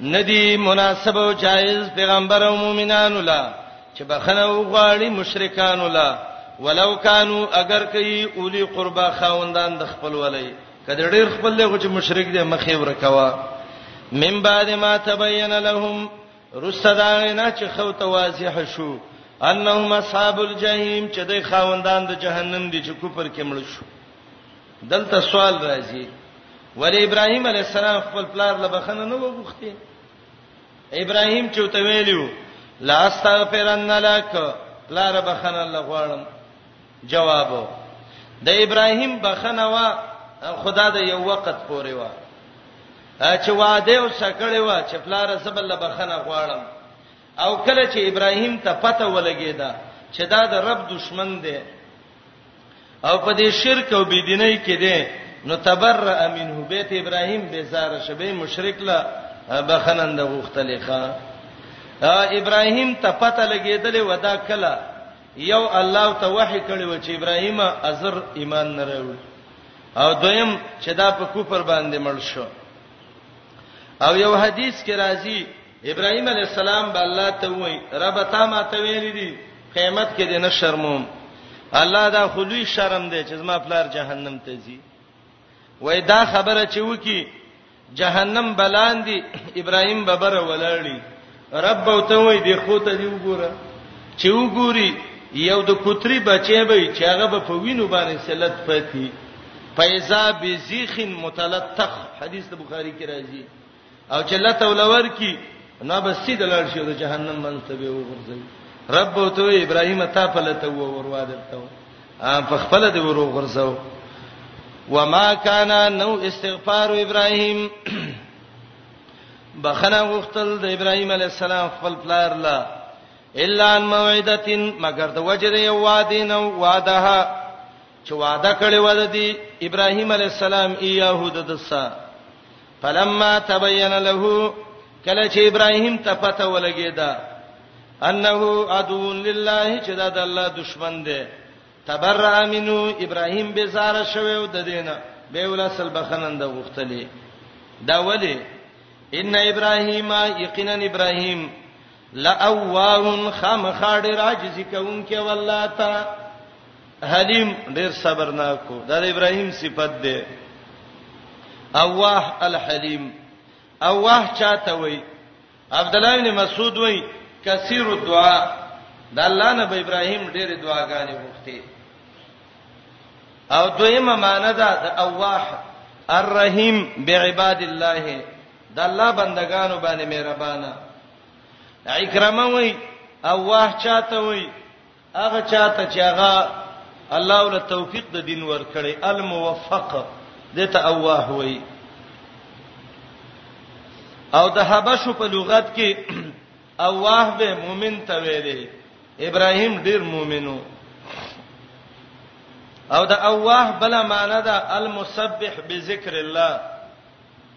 ندی مناسب او جایز پیغمبر او مؤمنانو لا چې بخنه وغواړي مشرکانو لا ولو کانو اگر کوي اولی قربا خاوندان د خپل ولای کله ډیر خپل له چې مشرک دی مخې ورکوا من بعد ما تبين لهم رسداغنا چې خو ته واضح شو انهم اصحاب الجحیم چې د خاوندان د جهنم دي چې کوپر کې مړ شو دلته سوال راځي ولی ابراهيم عليه السلام خپل پلار له بخنه نه وغوښتي ابراهيم چې ته ویلو لا استغفرن لك پلار بخنه الله غواړم جواب د ابراهيم بخنه وا خدا د یو وخت پورې وا چې وعده او سکړې وا چې پلار زبل له بخنه غواړم او کله چې ابراهيم ته پته ولګیدا چې دا د رب دشمن دی او په دې شرک او بيدینۍ کې دی نو تبرأ منه بیت ابراهیم بیزار شبه مشرک لا بخنند غختلې ښا ابراهیم ته پته لګیدلې ودا کلا یو الله ته وحی کړی و چې ابراهیم ازر ایمان نه راوړ او دویم چې دا په کوپر باندې مړ شو او یو حدیث کې راځي ابراهيم عليه السلام به الله ته وای رب تا ما ته ویل دي قیامت کې دې نه شرموم الله دا خلوی شرم دی چې زما پلار جهنم ته ځي وای دا خبره چې وکی جهنم بلاندې ابراهيم ببر ولاړی رب او ته وای دې خو ته دی وګوره چې وګوري یو د کوتري بچي به چې هغه به په وینو باندې سلط پتی پیسا بزیخ متلطخ حدیث د بخاری کې راځي او چې الله تعالی ورکی نه بس سید لړ شو د جهنم منځ ته به وګرځي رب او ته ابراهیم ته فلته و وروا درته ام په خپل دی ورو غرزو وما کان نو استغفار ابراهیم بخنه غختل د ابراهیم علی السلام خپل پلار لا الا ان موعدتن مگر د وجر یو وادین وعده چې وعده کړې و د دې ابراهيم عليه السلام اياهو د دسا فلما تبين له کله چې ابراهيم ته پته ولګېدا انه عدو لله چې دا د الله دشمن دی تبرأ منه ابراهيم به زار شوی او د دینه به ولا سل بخنند غختلې دا ولی ان ابراهيم یقینا ابراهيم لاواه خامخاډ راجزی کونکي والله تا حلیم ډیر صبرناک وو دا د ابراهیم صفت ده اوه الحلیم اوه چاته وای عبد الله بن مسعود وای کثیر الدعاء د الله نبی ابراهیم ډیر دعاګانې وکړي او دویمه معنی ده د اوه الرحیم بعباد الله د الله بندگانو باندې مهربانه اکرامه وای اوه چاته وای هغه چاته چې هغه الله ول توفیق د دین ور کړی الموفق دته اوه وای او د حبشو په لغت کې اوه به مؤمن ته ویلې ابراهیم ډیر مؤمنو او د اوه بل معنی ده المسبح بذکر الله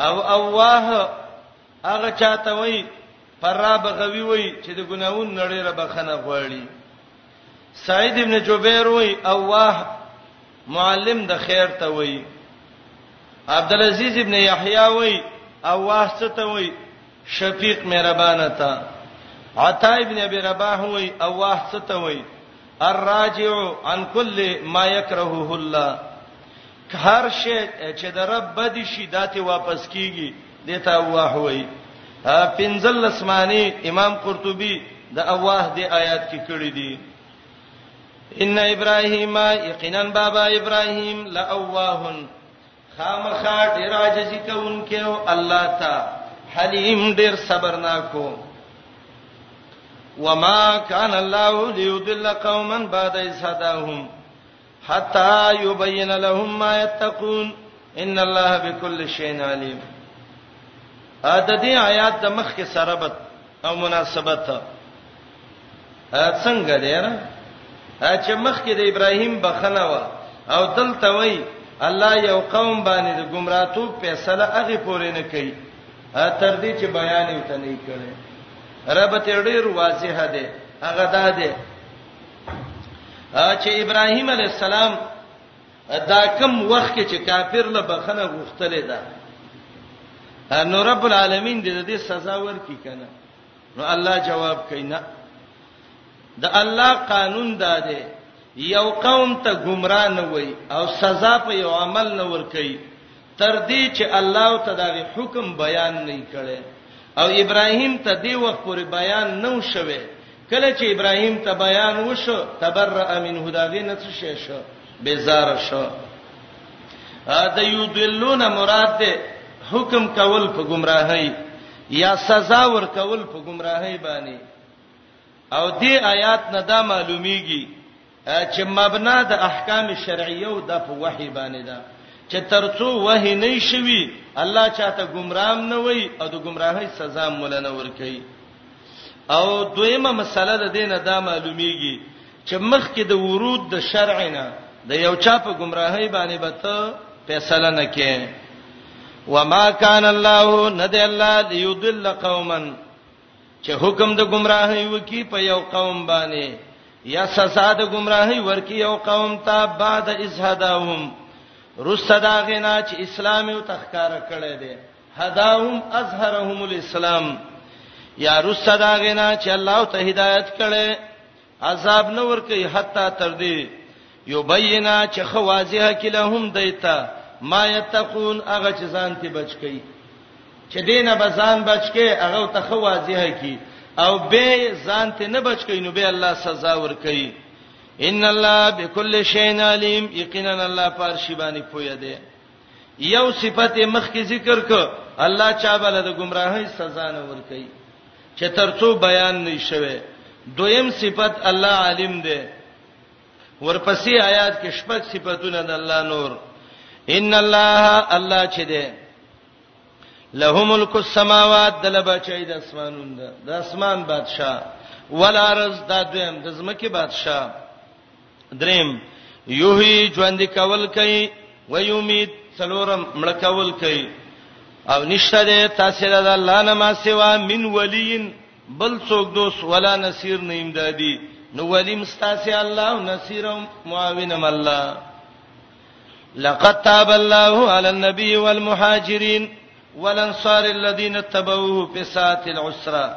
او اواه هغه چاته وای فرا بغوی وای چې د ګناون نړۍ را بخنه غواړي سعید ابن جبیر وای اواه معلم د خیر ته وای عبد العزيز ابن يحيى وای اواه څه ته وای شفیق مهربانه تا عطا ابن ابي رباح وای اواه څه ته وای الراجع عن كل ما يكرهه الله هر شی چې د رب بد شي داته واپس کیږي دته اوه وای پنځل اسماني امام قرطبي د اوه د آیات کې کړی دی ان ابراهیم یقینا بابا ابراهیم لاواه خامخا ډیر عاجزی کوونکې او الله تا حلیم ډیر صبرناکو وما كان الله ليضل قوما بعد إذ هداهم حتا یبین لهم ما یتقون ان الله بكل شیء علیم ا د دې آیات د مخ کې سرابت او مناسبت څنګه دی را چې مخ کې د ابراهیم بخنه و او دلته وای الله یو قوم باندې د گمراتو فیصله هغه پورې نه کوي تر دې چې بیان یې ته نه کړي رب ته ډیر واضح ده هغه ده چې ابراهيم عليه السلام دا کم وخت کې چې کافر له بخنه غوښتلې ده نو رب العالمین دې دې سزا ورکړي کنه نو الله جواب کینا د الله قانون دا دی یو قوم ته گمراه نه وای او سزا په یو عمل نه ور کوي تر دې چې الله ته دا حکم بیان نه کړي او ابراهیم ته دې وخت پورې بیان نه وشوي کله چې ابراهیم ته بیان وشو تبرأ منه دا غي نه څه شي شو بیزار شو دا یودلون مراد ده حکم کول په گمراهی یا سزا ور کول په گمراهی باندې او دې آیات نه دا معلومیږي چې مبنا د احکام شرعیه او د په وحی باندې ده چې ترڅو وحی نه شوي الله چاته گمرام نه وای او د گمراهۍ سزا مولنه ور کوي او دویمه مسله د دینه دا معلومیږي چې مخکې د ورود د شرع نه د یو چا په گمراهۍ باندې به ته فیصله نه کې وما کان الله ند الله ليضل قوما چې حکم د گمراهۍ وکي په یو قوم باندې یا سزا د گمراهۍ ورکی یو قوم ته بعد از هداهم رسدا غنا چې اسلام یو تخکار کړي دي هداهم اظهرهم الاسلام یا رسدا غنا چې الله ته هدایت کړي عذاب نه ور کوي حتا تر دې یبینا چې خو واضحه کله هم دیتا ما یتقون هغه چې ځان ته بچ کی چې دینه به ځان بچ کی هغه ته خو واضحه کی او به ځان ته نه بچ کی نو به الله سزا ور کوي ان الله بكل شيء عليم یقینا الله پارشی باندې پوی دی یو صفت مخ کې ذکر ک الله چا بل د گمراهۍ سزا نه ور کوي چې ترڅو بیان نه شوي دویم صفت الله عالم دی ورپسې آیات کې شپږ صفاتونه د الله نور ان الله الله چې دی له ملک السماوات د لبچې د اسمانونو د اسمان بادشاه ولارز د دویم د زمکه بادشاه دریم یوهی ژوند کول کوي و یومید څلورم مړ کول کوي او نشته ده تاسو له الله نه ما سوا من ولین بل څوک دوست ولا نصير نه امدادي نو ولیم ستاسو الله او نصير او معاونم الله لقد تاب الله على النبي والمهاجرين والانصار الذين اتبعوه في ساعه العسره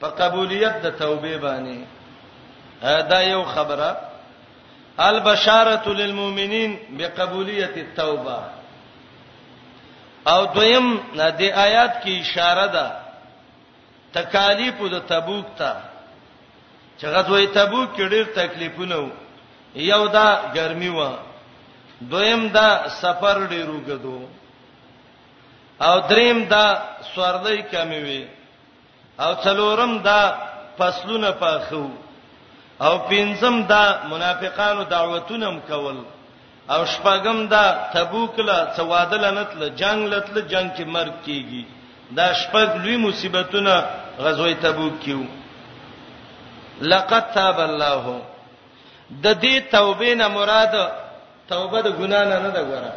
په قبولیت د توبه باندې دا یو خبره البشاره للمؤمنین بقبولیت التوبه او دویم د آیات کې اشاره ده تکالیف د تبوک ته چې غزوه تبوک کې ډېر تکلیفونه وو یو دا ګرمي و دویم دا سفر ډېر وګدو او دریم دا سوارلۍ کمی وي او څلورم دا فصلونه پاخو او پنځم دا منافقانو دعوتونه هم کول او شپږم دا تبوک لا څوادل نتل جنگ لتل جنگ کې مرګ کیږي دا شپږ لوی مصیبتونه غزوه تبوک کیو لقد تاب الله د دې توبې نه مراد توبه د ګنا نه نه ده ګوره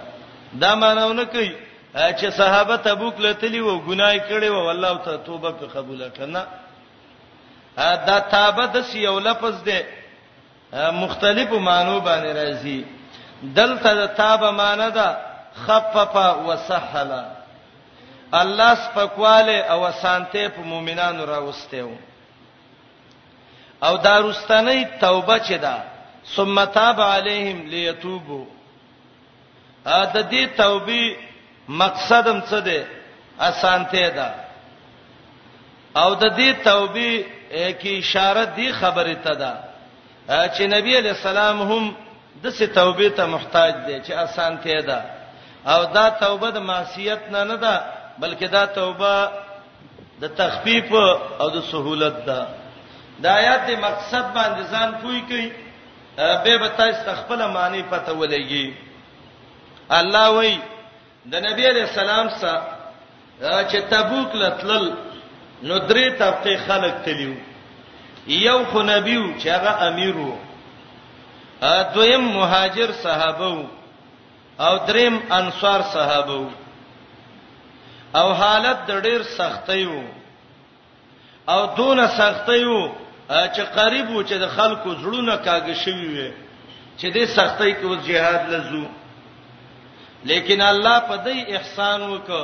دا مانونه کوي چې صحابه تبوک لتلی وو ګناي کړي وو والله ته توبه په قبول کړه دا تابه د یو لفظ دی مختلفو معنو باندې راځي دلته د تابه معنی ده خفف وسهل الله سپکواله او سانته په مؤمنانو راوستیو او داروستنی توبه چې دا ثم تاب علیهم لیتوبو ا د دې توبې مقصدم څه دی اسانته ده او د دې توبې کې اشاره دی خبره ته ده چې نبی علی السلام هم د څه توبې ته محتاج دی چې اسانته ده او دا توبه د معصیت نه نه ده بلکې دا توبه د تخفیف او د سهولت دا د آیات مقصد باندې ځان پوي کوي به به تاسو خپل معنی پته ولګي الله وای د نبی علی السلام سره چې تبوک لتل نو درې طبقه خلق تلیو یو خو نبیو چې هغه امیرو دویم مهاجر صحابه وو او دریم انصار صحابه وو او حالت د ډیر سختي وو او دون سختي وو چې قریب وو چې د خلکو زړونه کاږ شوی وي چې د سختي کې وځ جهاد لزو لیکن الله په دې احسان وکړ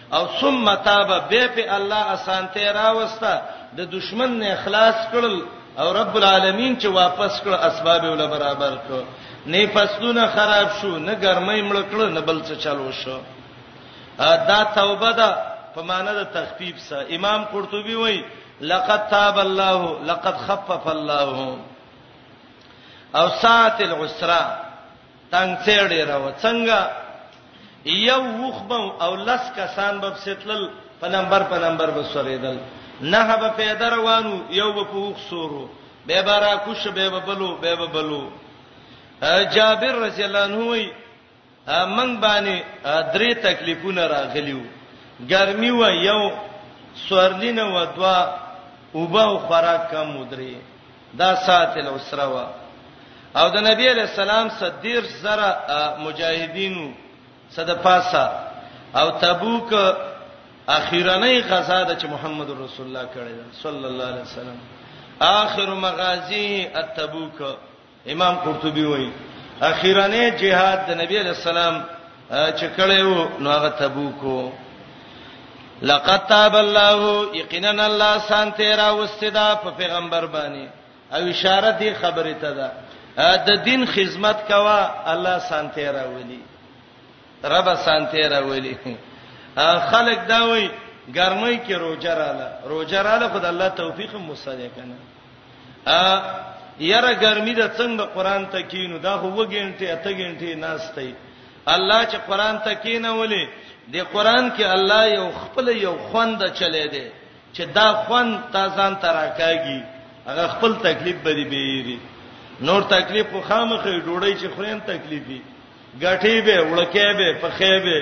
او ثم تاب به په الله اسانته راوسته د دشمن نه اخلاص کړل او رب العالمین چې واپس کړ اسباب ول برابر کړ نه فصلونه خراب شو نه ګرمۍ مړ کړ نه بل څه چلو شو دا توبه ده په معنی د تخفیف سره امام قرطبي وایي لقد تاب الله لقد خفف الله او ساعت العسره تنګ څېړې راو څنګه یو وخبم او لس کسان به ستلل په نمبر په نمبر به سورېدل نه به پیدا روانو یو به په وخ سورو به بارا کوش به به بلو به به بلو جابر رضی الله عنه وی من باندې درې تکلیفونه راغلیو ګرمي و یو سورلینه و دوا وبو خوراک کم مدري دا ساعت العسره وا او د نبی علی السلام صدیر زره مجاهدینو صد پاسا او تبوک اخیرنۍ غزا د چې محمد رسول الله کړی صلی الله علیه وسلم اخر مغازی التبوک امام قرطبی وایي اخیرنۍ جهاد د نبی علی السلام چې کړي وو نو هغه تبوک وو لقد تاب الله یقینا الله سان تیرا واستدا په پیغمبر باندې او اشاره دی خبره ته ده د دین خدمت کوا الله سان تیرا ولی رب سان تیرا ولی خلق دا وای ګرمۍ کې روزه رااله روزه رااله خدای الله توفیق مو سره کنه یره ګرمي ده څنګه قران ته کینو دا خو وګینټه اته ګینټه ناشته الله چې قران ته کینولې د قران کې الله یو خپل یو خوند چلے دی چې دا خوند تا ځان تراکاږي هغه خپل تکلیف بری بیری نور تکلیف خو خامخې ډوړی چې خورین تکلیفي غټي به وړکې به پخې به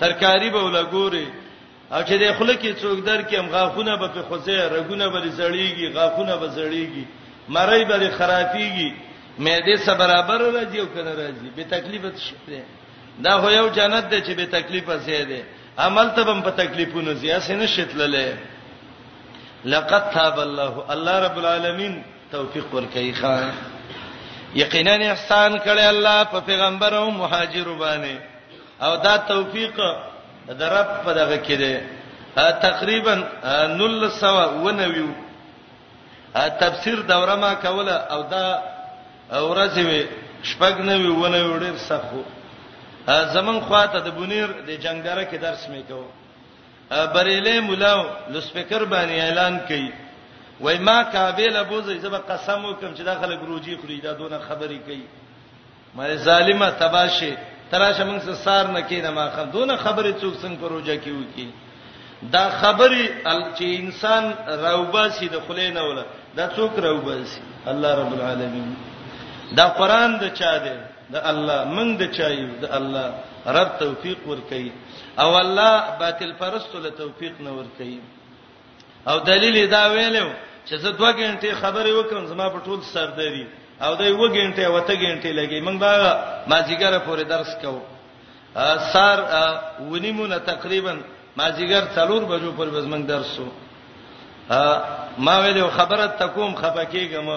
ترکاری به ولګوري او چې د خله کې څوک در کې هم غاخونه به په خوځي رګونه به زړیږي غاخونه به زړیږي مړی به خرابيږي مې دې سره برابر راځي او کنه راځي به تکلیف شي دا هو یو جنت دی چې به تکلیف زه دی عمل ته هم په تکلیفونو زیاسې نشتللې لقد تاب الله الله رب العالمین توفیق ورکړي خان یقینا احسان کړي الله په پیغمبر او مهاجر باندې او دا توفیق د رب په دغه کې ده تقریبا 1990 تفسیر دوره ما کوله او دا ورځې وي شپږ نه وی ونه وړل سخو زمون خواته د بنیر د جنگدره کې درس میکاو بریلې مولا لسپیکر باندې اعلان کړي وای ما کابل ابو زیزب قسم وکم چې داخله ګروجی خوري دا دونه خبرې کوي مې ظالمه تباشي تراشه موږ سره سار نه کینه ما خم دونه خبرې څوک څنګه پروژه کیو کی دا خبرې چې انسان راوباسي د خلینه ولا دا څوک راوباسي الله رب العالمین دا قران د چا دی د الله موږ د چا یو د الله رب توفیق ورکړي او الله باطل پرستو له توفیق نه ورکړي او دلیل دا ویلو چې زه دوه غنټې خبرې وکم زما په ټول سر دري او دوی و غنټه او ته غنټه لګي موږ دا مازیګر پورې درس کوو سار ونیمونه تقریبا مازیګر څلور بجو پر وزمنګ درسو ما ویلو خبره تکوم خپکیګم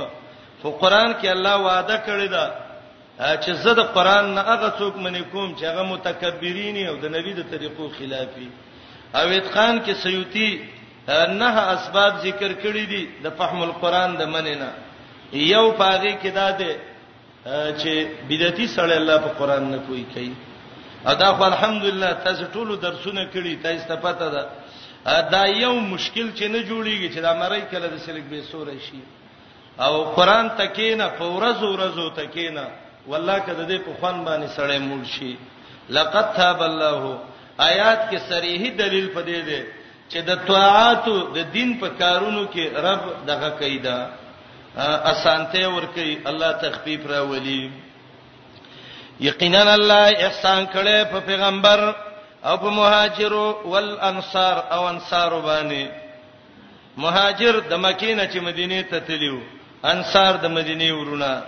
خو قران کې الله وعده کړی دا چې زه د قران نه هغه څوک منې کوم چې هغه متکبرین او د نبی د طریقو خلافي او اتقان کې سیوتی نه اسباب ذکر کړی دي د فهم القرآن د مننه یو پاغه کې دا ده چې بدعتي سره الله په قرآن نه کوي کوي ادا خو الحمدلله تاسو ټول درسونه کړی تاسو ته پته ده دا یو مشکل چې نه جوړیږي چې دا مړی کله د سلک به سور شي او قران تکینه په ورځ ورځو تکینه والله کده دې په خوان باندې سړی مول شي لقد تاب الله آیات کې صریح دلیل پدې ده چې د طاعات د دین په کارونو کې رب دغه کیدا اسانته ور کوي الله تخفیف را ولي یقینا الله احسان کړي په پیغمبر او په مهاجرو والانصار او انصار باندې مهاجر د مکې نه چې مدینه ته تللیو انصار د مدینه ورونه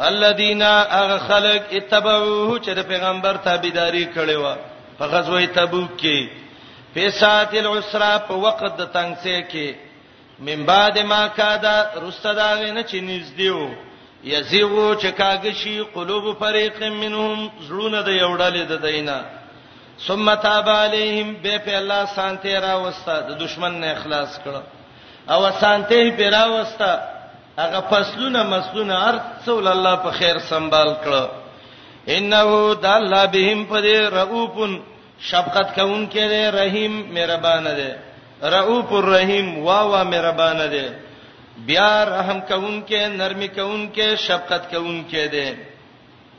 الذين اغه خلق اتبعوه چې د پیغمبر تابعداري کړې و په غزوه تبوک کې په ساعت العسرا په وخت د تنگسه کې من بعد ما کادا رستداغه نه چې نږدېو یزیغو چې کاږي شي قلوب فريق منهم زړونه د یوډلې د دینه ثم تاب عليهم به په الله سانته را وستا د دشمن نه اخلاص کړه او سانته په را وستا هغه فصلونه مسلونه ارڅول الله په خیر سنبال کړه انه د الله بهم په دې رؤوفن شفقت کون کې دی رحیم مهربان دی رؤوف الرحیم وا وا مهربان دی بیا رحم کون کې نرمي کون کې شفقت کون کې دی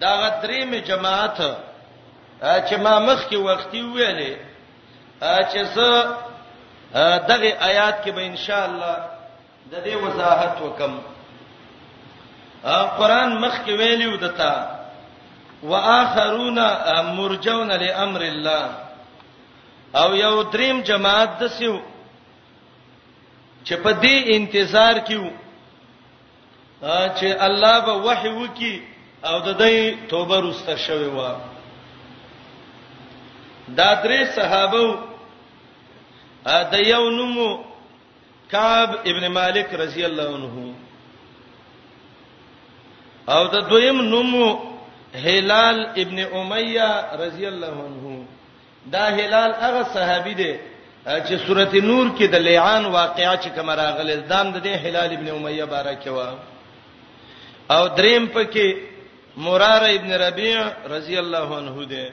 دا غدریم جماعت چې ما مخ کې وختي ویلې چې زه دغه آیات کې به ان شاء الله د دې وضاحت وکم قرآن مخ کې ویلی ودتا واخرون مرجون لامر الله او یو دریم جماعت دسیو چې په دې انتظار کیو چې الله به وحي وکي او د دې توبه رسته شوی و دا درې صحابه د یو نومو کعب ابن مالک رضی الله عنه او د دویم نومو هلال ابن امیہ رضی الله عنه دا هلال هغه صحابي دی چې سورته نور کې د لعان واقعا چې کوم راغله دام د دې هلال ابن امیه بارکه وا او دریم پکې مرار ابن ربيع رضی الله عنه دی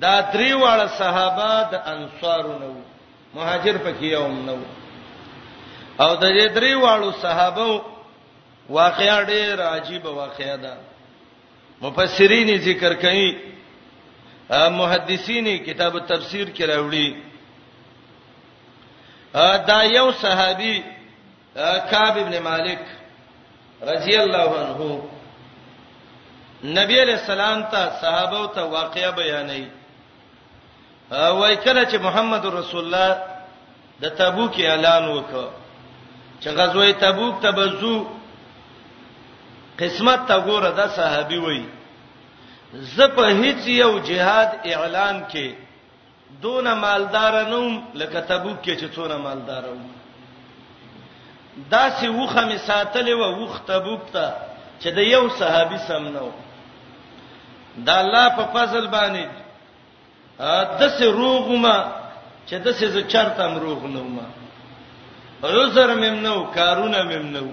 دا درې واړه صحابه د انصارو نو مهاجر پکې یو نو او د دې درې واړو صحابه واقعا ډېر عجیب واقعا ده مفسرین ذکر کوي محدثین کتاب التفسیر کې راوړي دا یو صحابي کعب ابن مالک رضی الله عنه نبی علیہ السلام ته صحابه ته واقعیا بیانې وای کله چې محمد رسول الله د تبوک اعلان وکړ چې غزوه تبوک ته بزو قسمت ته ګوره د صحابي وای ز په هیڅ یو جهاد اعلان کې دون مالدار نوم لکه تبوک کې چې څونه مالدار وو دا سی وخه می ساتلې و وخت تبوک ته چې د یو صحابي سم نو د الله په فضل باندې دسه روغما چې دسه ز چرته روغ نه ومه عذر مم نو کارونه مم نو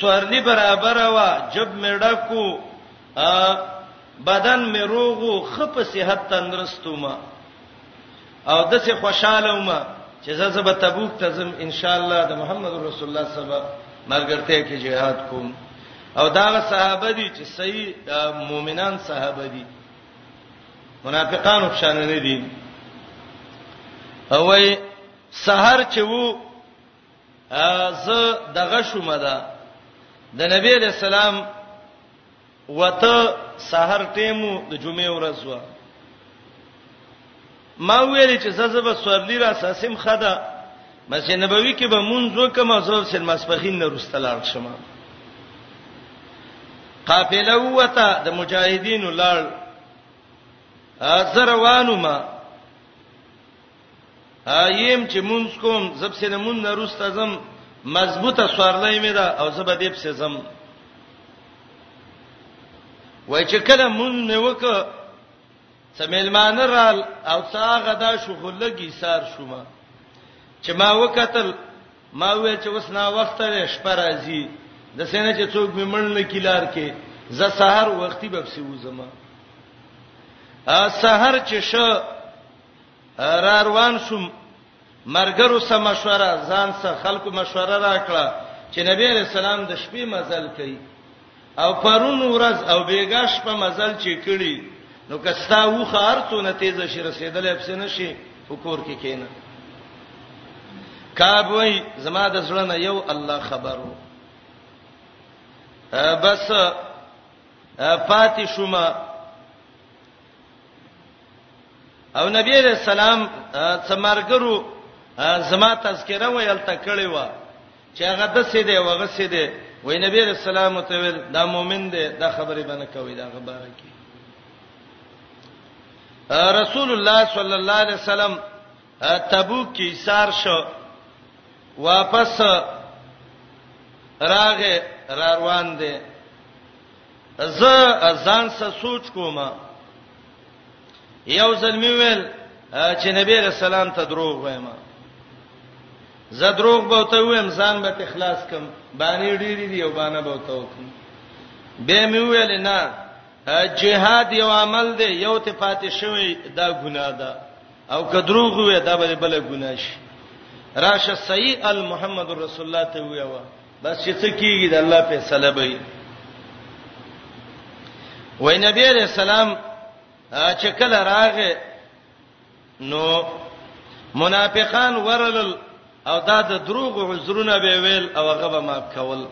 سوارلی برابر وا جب مړکو بدن مې روغو خپ صحت تندرستو ما او دسه خوشاله وم چې زه زب تبوک ته زم ان شاء الله د محمد رسول الله سبا مرګرته کې jihad کوم او دا صحابه دي چې صحیح مؤمنان صحابه دي منافقان وبشان نه دي او وای سحر چې وو ز دغه شومه ده د نبی له سلام وته سحر ټیمو د جمعې ورځ و ما ویل چې زه زب سورلی را ساسم خدا مسجد نبوي کې به مونږ وکم زو سن مسپخین نه رستلار شمه قافله وته د مجاهدینو لړ زروانو ما ایم چې مونږ کوم زب سینه مون نه روسته زم مضبوطه سوارلې مې ده او زب دې په زم وای چې کله مونږ مې وک سمیلمان رال او څاغه دا شغلګي سار شوما چې ما وکتل ما وې چې اوس نا وخت لري شپه راځي د سینې چې څوک مې منل کیلار کې ز سحر وختي ببسي وزما ا سحر چې شو را روان شوم مرګرو سره مشوره ځان سره خلکو مشوره راکړه چې نبی رسول الله د شپې مزل کوي او پرون ورځ او بیګا شپه مزل چې کړي نو کستا وخه ارته نه تیز شي رسیدل اپس نه شي فکر کې کینه کعب وای زما د زړه نه یو الله خبرو بس پاتې شومه او نبی علیہ السلام څمرګرو زما تذکره ویل تکړه و چې هغه د سې دی وغه سې دی وای نبی علیہ السلام ته ویل دا مؤمن دی دا خبره باندې کوي دا خبره کوي رسول الله صلی الله علیه وسلم تبوک کې ایثار شو واپس راغه را روان دي زه ځان سره سوچ کوم یو ځل مې ویل چې نبی رسول الله ته دروغ وایم زه دروغ به ته ویم ځان به اخلاص کم باندې ډیری دی او باندې به ته وکم به مې ویل نه جهاد یو عمل دی یو ته پاتې شوی دا ګناه ده او که دروغ وې دا به بل ګناه شي راشه صحیح المحمد رسول الله ته ویوا بس چې څه کیږي د الله په فیصله به وي وای نبی علیہ السلام چې کله راغې نو منافقان ورل او دا د دروغ عذرونه به ویل او هغه به ماف کول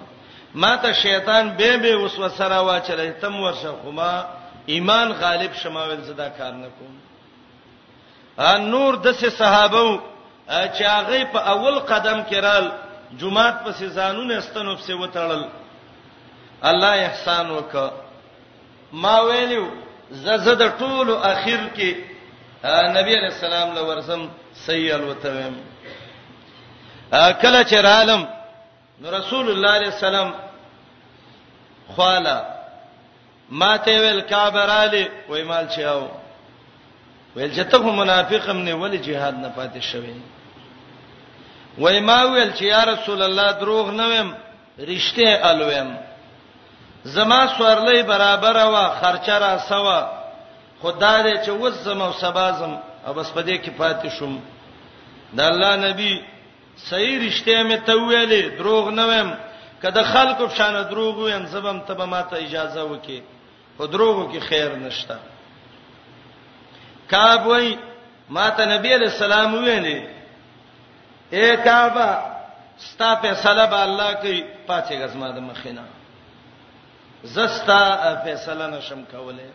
ما ته شیطان به به وسوسه را واچلې تم ورشه خما ایمان غالب شماول زدا کار نه کوم نور د سه صحابه چې هغه په اول قدم کې رال جمعات په سيزانونه استنوب سي وتړل الله احسان وک ما ویلو ززه د ټول اخر کې نبی عليه السلام لورسم سيال وتویم کله چې رالم نو رسول الله عليه السلام خواله ما ته ویل کعبه رااله وای مال چاو ویل چې ته منافق هم نه ولی jihad نه پاتې شوی وای ما ویل چې یا رسول الله دروغ نه ویم رښتیا الویم زما سوارلې برابر وا خرچه را سوا خدای دې چې وسم او سبازم او بس پدې کې پاتې شوم د الله نبی صحیح رښتیا مې ته ویلې دروغ نه ویم که د خلکو په شان دروغ ویم زبم ته به ماته اجازه وکې خو دروغو کې خیر نشته کعب وای ماته نبی علیہ السلام ویلې اے کعب ستا په سلب الله کې پاتې غزما د مخینه زستا فیصله نشم کوله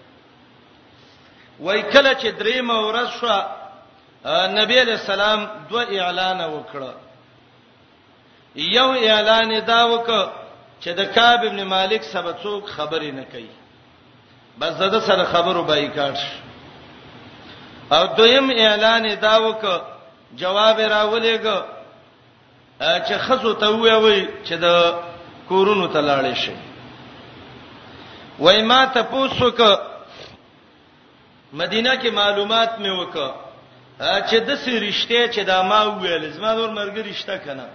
وای کله چې درې مورز شو نبی علیہ السلام دو اعلان وکړه یو اعلان دا وک چې د کعب ابن مالک سبا څوک خبرې نه کوي بس زده سره خبرو بایکاټ او دویم اعلان دا وک جواب راولېګ چې خزو ته وی چې د کورونو ته لاړ شي وای ما ته پوسوک مدینه کې معلومات مې وکړه چې د سې رښتې چې دا ما ویل زما نور مرګري شته کنه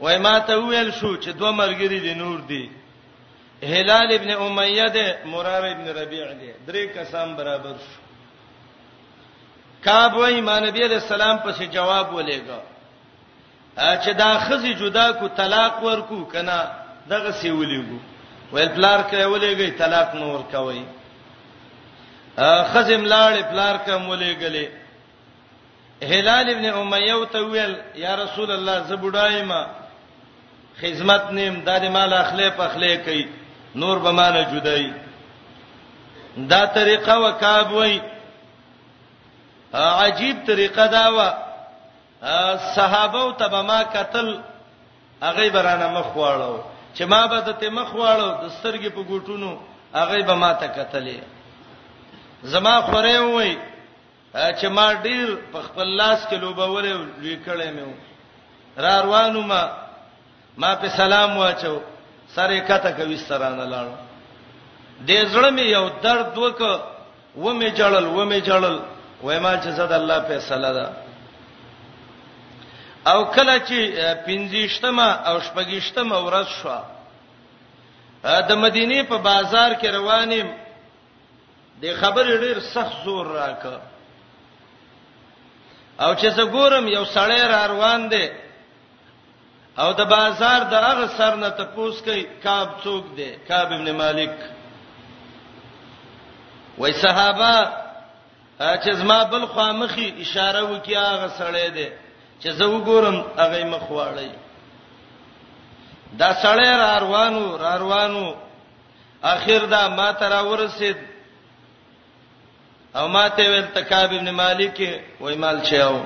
وای ما ته ویل شو چې دوه مرګري دي نور دي هلال ابن امیه ده مرار ابن ربیع ده درې کسان برابر شو کعب وای ما نبی علیہ السلام پسې جواب ولېګا چې دا خزي جدا کو طلاق ورکو کنه دغه سی ولېګو ویل پلار کړه ولېګي طلاق مو ورکوي خزم لاړ پلار کوم ولېګلې هلال ابن امیه او ته ویل یا رسول الله زبډای ما خدمت نیم د دې مال اخلې په اخلې کوي نور به مال جدای دا طریقه وکاب وای عجیب طریقه دا و صحابه ته به ما قتل هغه برانه مخ واړو چې ما به دته مخ واړو د سترګې په ګوټونو هغه به ما ته قتلې زما خوره وای چې ما ډیر په خپل لاس کې لوبولې لیکلې مې را روانو ما ما په سلام واچو سره کته کوي سترانه لاړ د زړه مې یو درد وک و مې جړل و مې جړل وای ما چې زاد الله فیصله ده او کله چې پنځشتمه او شپږشتمه ورځ شو د مدینه په بازار کې روانم د خبرې ډیر سخت زور راک او چې زه ګورم یو سړی را روان دی او د بازار د هغه سر نه ته پوس کوي کعب څوک دی کعب ابن مالک وای صحابه چې زما بل خوا مخي اشاره وکي هغه سړی دی چې زه وګورم هغه مخ واړی دا سړی را روانو را روانو اخر دا ما تر ورسید او ما ته ویل تکاب ابن مالک وای مال چاو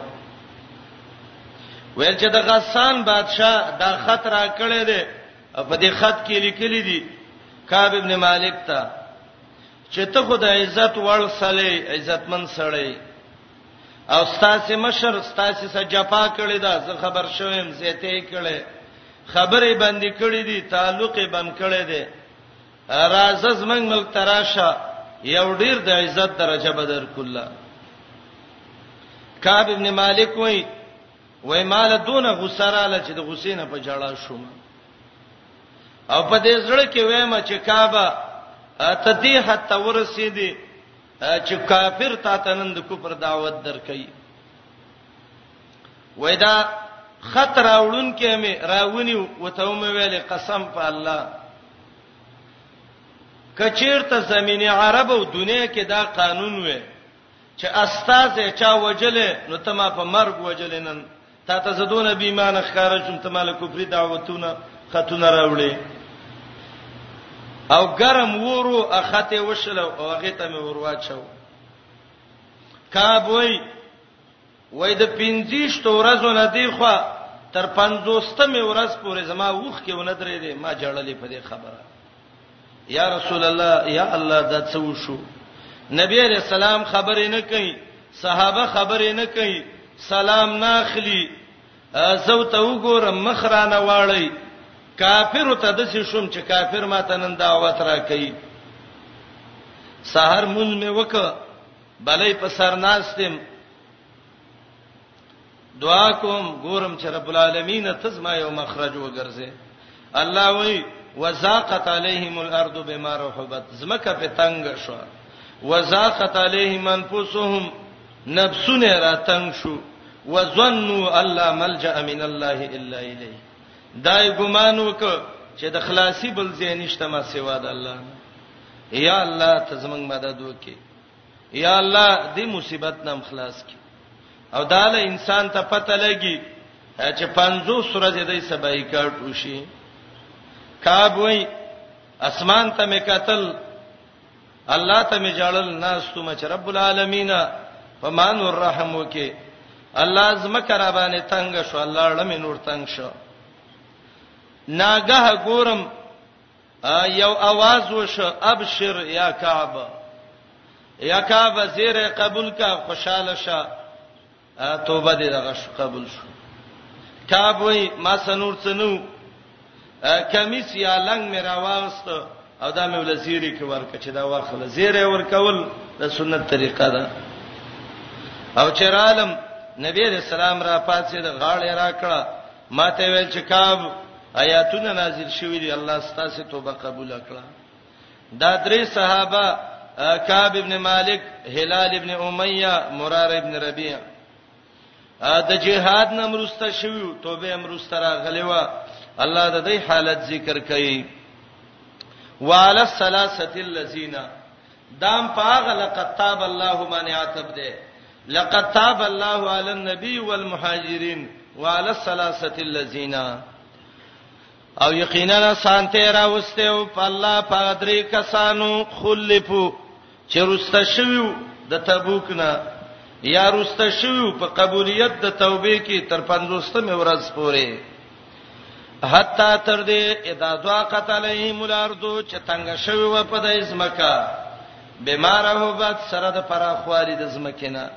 ویل چې د غسان بادشاه دا خط را کړی دی په دې خط کې لیکلي دي کعب ابن مالک ته چې ته خدای عزت وړ سړی عزتمن سړی او ستاسو مشر ستاسو سره جفا کړی دا زه خبر شوم زیته کړي خبرې باندې کړې دي تعلق یې بند کړی دی راځه زمنګ ملک تراشه یو ډیر د عزت درجه بدر کله کعب ابن مالک وای وای مال دون غسراله چې د غسینه په جړا شوم او په دې زړه کې وایم چې کعبه ته دې حتی ورسېدې چې کافر تا تنند کو پر دعوت درکې وای دا خط راوړون کې مې راونی وته مې ویل قسم په الله کچیرته زمینی عرب او دنیا کې دا قانون وې چې استاد چا وجلې نو ته ما په مرګ وجلې نن تا ته زدون به ایمان ښکارا شوم ته مال کفر دعوتونه خاتون راوړې او ګرم ورو اخته وشل او هغه ته مې ورواچو کابوي وایي د پنځیشتو ورځو نه دې خوا تر پنځوستمې ورځ پورې زما اوښکې ونه درېدې، ما ژړلې په دې خبره. یا رسول الله یا الله دا څه وشو؟ نبی علیہ السلام خبرې نه کوي، صحابه خبرې نه کوي، سلام نه اخلي، زو ته وګورم مخ را نه واړی، کافر ته د څه شوم چې کافر ماته نن دعوت را کوي. سحر مونږ مې وکړه بلې په سر ناستم دعا کوم ګورم چې رب العالمین ته زما یو مخرج وګرځي الله وای وزاقت علیهم الارض بما رحبت زمکه په تنگ شو وزاقت علیهم انفسهم نفسونه را تنگ شو وظنوا الله ملجا من الله الا الیه دای ګمان وک چې د خلاصي بل ځای نشته ما سوا د الله یا الله ته زمنګ مدد وکي یا الله دې مصیبت نام خلاص کی او دا له انسان ته پته لګي چې 50 ورځې دې سبای کټ وشي کعب وای اسمان ته مې قتل الله ته مې جړل ناس ته مچ رب العالمین فمان الرحم وکي الله زمکه را باندې تنگ شو الله لمه نور تنگ شو ناګه ګورم یو आवाज وش ابشر یا کعب یا کعب زیره قبول کا خوشاله شه توبه دې دغه قبول شو کعب وای ما سنور څنو کمیس یا لنګ مې راوغست او دا مې ول زیری کې ورک چې دا واخله زیره ورکول د سنت طریقه ده او چرالم نبی رسول الله را پاتې د غاړې را کړه ماته ویل چې کعب آیاتونه نازل شوی دی الله ستاسو توبه قبول کړه دا درې صحابه کعب ابن مالک هلال ابن امیہ مرار ابن ربیع د جهاد نمرسته شوی توبه امرسته راغلی و الله د دې حالت ذکر کړي وعلى الثلاثه الذين دام په هغه لقد تاب الله باندې عتب ده لقد تاب الله علی النبی والمهاجرین وعلى الثلاثه الذين او یقینا سانته راوسته او په الله په درې کسانو خلفو چې رسته شویو د تبوک نه یا رسته شویو په قبولیت د توبې کې تر 50 مې ورځ پورې حتا تر دې اذا ضاقت عليهم الارض چې تنگ شوی و په د ازمکا بماره بعد سره د پراخوالي د زمکینه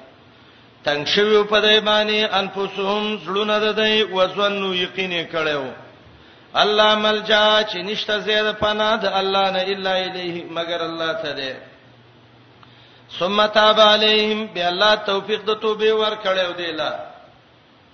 تنگ شوی په دای باندې انفسهم زړونه د دای وزنو یقین کړو الله ملجا چې نشته زیاده پناه د الله نه الا الیه مگر الله ته ده ثم تاب علیهم بالله توفیق د توبه ور کړو دی لا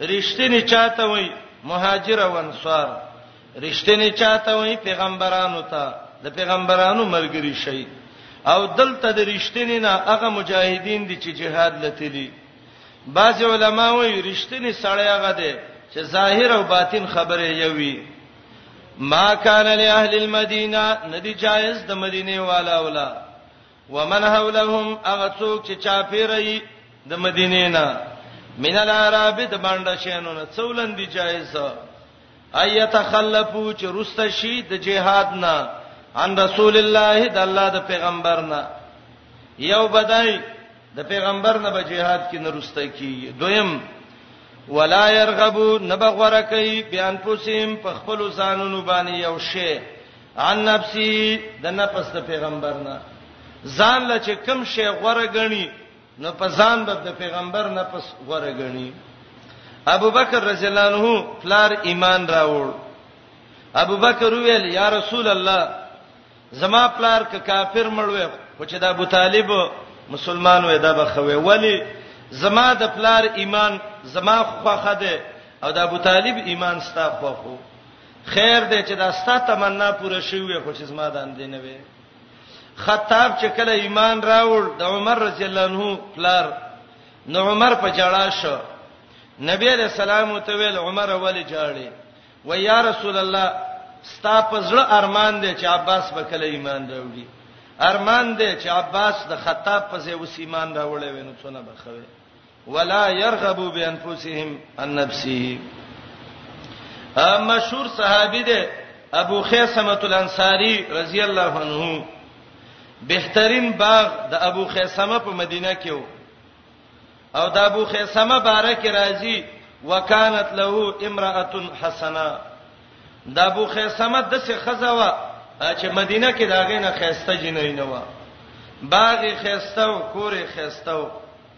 رښتینی چاته وای مهاجر او انصار رښتینی چاته وای پیغمبرانو ته د پیغمبرانو ملګری شي او دلته د رښتینی نه هغه مجاهدین دي چې جهاد لتلی بعض علما وایي رښتینی سړی هغه دی چې ظاهر او باطن خبره یوي ما کان له اهل المدینه ندی جایز د مدینه والا ولا ومن حولهم هغه څوک چې چاپیرای د مدینې نه من العرب د باندې شینو نه څولن دی جایز ایت خلفو چې رست شي د جهاد نه ان رسول الله د الله د پیغمبر نه یو بدای د پیغمبر نه به جهاد کې نه رست کی دویم ولا يرغبو نبغور کوي بیان پوسیم په خپل ځانونو باندې یو شی عن نفسي د نفس د پیغمبر نه ځان له چې کم شی غوړه غني نو په ځان به د پیغمبر نفس غوړه غني ابو بکر رضی الله عنه پلار ایمان راوړ ابو بکر ویل یا رسول الله زما پلار ک کافر مړوي خو چې د ابو طالب مسلمان وې دا بخوي ولی زما د پلار ایمان زما خوخه ده او د ابو طالب ایمان ستا خوخه خیر دې چې دا ستا تمنا پوره شوی وي خو چې زما د اندې نه وي خطاب چې کله ایمان راوړ د عمر رضی الله عنه پلار نو عمر په جړا شو نبی علیہ السلام ته ویل عمر ولی جاړي و یا رسول الله ستا په زړه ارمان دی چې عباس به کله ایمان راوړي ارمان دی چې عباس د خطاب په ځای اوس ایمان راوړي وینو څونه بخوي ولا يرغبوا بانفسهم عن نفسه مشهور صحابي دی ابو خیسمه الانصاری رضی الله عنه بهترین باغ د ابو خیسمه په مدینه کې وو او د ابو خیسمه بارک راضی وکانت له امراه حسنه د ابو خیسمه د څه خزوا چې مدینه کې داغه نه خيسته جنې نه و باغ خيسته او کور خيسته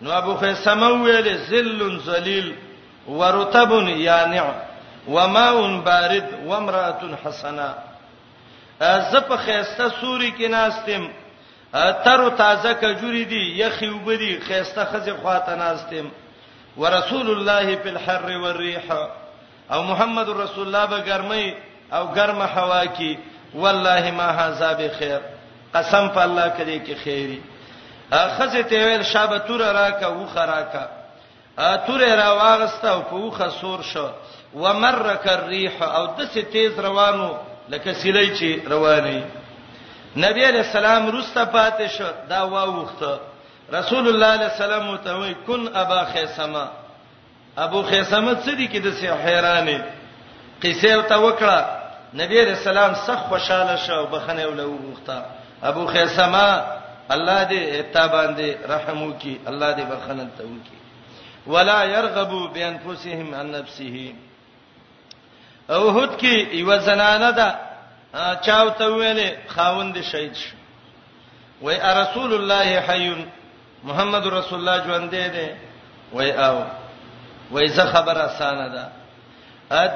نو ابو خیثمه ویل ذل ذلیل ورتب یانع وماء بارد وامراه حسنه زه په خيسته سوري کې ناستم تر تازه کجوري دي یخي وبدي خيسته خزه خواته ناستم ورسول الله په الحر والريح او محمد رسول الله به ګرمي او ګرمه هوا کی والله ما هاذا بخیر قسم په الله کړي کې خیری خزه ته ویل شابه تور راکا و خراکا تور را واغسته او په وخه سور شو ومرک الريح او د سې تیز روانو لکه سیلې چې رواني نبی علیہ السلام روسته پاتې شو دا واوخته رسول الله علیه السلام ته وی کن ابا خیسما ابو خیثمه څه دي کې د سه حیرانې قصه او ته وکړه نبی رسول الله سخت خوشاله شو بخنه ول وغوښته ابو خیثمه الله دې اتا باندې رحم وکي الله دې بخنه ته وکي ولا يرغبوا بانفسهم عن نفسه او هوت کې یو زنانه ده چاو ته ویلې خاوند شهید شو وای رسول الله حی محمد رسول الله ژوند دی وای او وای زه خبر اسانه ده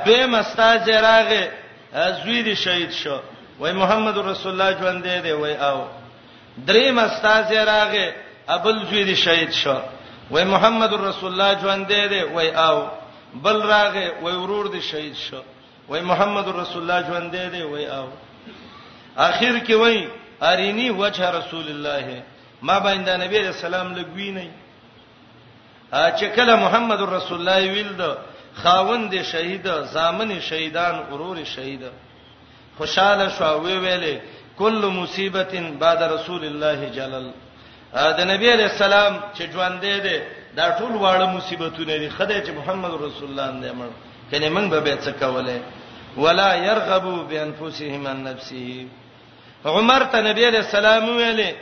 دوی مستاج راغه زوی دی شهید شو وای محمد رسول الله ژوند دی وای او دریم استازی راغی ابل زوی دی شهید شو وای محمد رسول الله ژوند دی وای او بل راغی وای ورور دی شهید شو وای محمد رسول الله ژوند دی وای او اخر کې وای ارینی وجه رسول الله ما باندې نبی رسول سلام لګوی نه چې کله محمد رسول الله ویل دا خاوند شهید زامن شهیدان ورور شهید خوشاله شو او وی ویلې کل مصیبت بعد رسول الله جلل د نبی علی السلام چې ژوند دی دی دا ټول واړه مصیبتونه دي خدای چې محمد رسول الله نه مړ کنه موږ به به څه کوله ولا يرغبوا بانفسهم عن نفسه عمر ته نبی علیہ السلام ویلې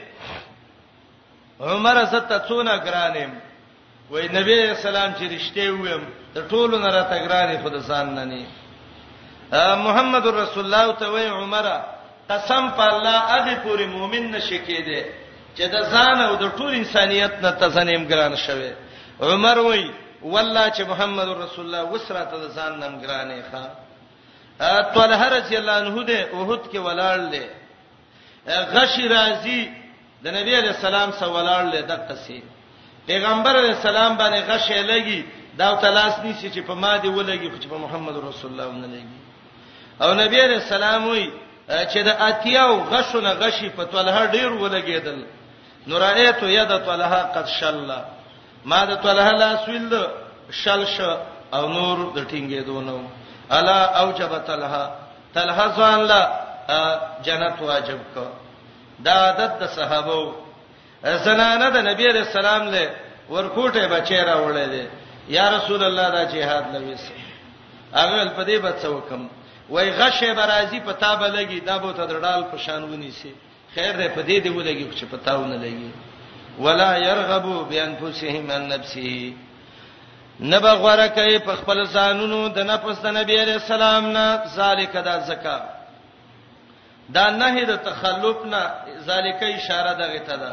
عمر زه ته څونه ګران یم وای نبی علیہ السلام چې رښتیا ویم د ټولو نه راته ګران خو د ځان نه نه محمد رسول الله ته وای عمره قسم په الله هغه پوری مؤمن نشی کېده چې د ځان او د ټول انسانيت نه تزنیم ګران شوه عمر وای والله چې محمد رسول الله وسره ته د ځان نم ګرانې ښا طلحه رضی الله عنه ده اوحد کې ولاړ دی غشی راځي د نبی علی السلام سره ولاړ لیدل تسي پیغمبر علی السلام باندې غشې لګي دا تلاس نيسي چې په ما دی ولګي خو چې په محمد رسول الله نه لګي او نبی علی السلام وي چې د اتیاو غشونه غشي په طلحه ډیر ولګیدل نو رايت يد طلحه قد شل ما د طلحه لاس ویل شل ش او نور د ټینګې دونو الا اوجب طلحه طلحه ځان له جنت واجب کو دا عادت د صحابه زنانه د نبی عليه السلام له ورکوټه بچی راوړل دي یا رسول الله دا جهاد لويس هغه په دې بچو کم وای غشه برازي پتا بلګي دا بوته درډال په شان ونی سي خیر دې په دې دی ولګي چې پتاو نه لګي ولا يرغبوا بانفسهم عن نفسه نبا غره کوي په خپل ځانونو د نفس د نبی عليه السلام نه ذالک دا زکا دا نه د تخلف نه ذالک اشاره دغه ته ده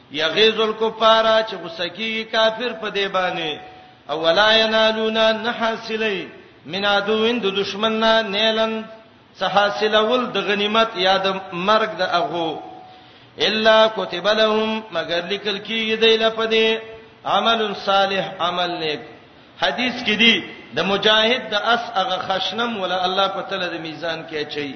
یغیظ الکفار چې غصه کیږي کافر په دی باندې او ولا ینالون نه حاصلې من عدوین د دشمن نه نیلن څه حاصلول د غنیمت یا د مرګ د اغو الا كتب لهم مگر لیکل کیږي د لپدې عمل صالح عمل نیک حدیث کې دی د مجاهد د اس هغه خشنم ولا الله په تعالی د میزان کې اچي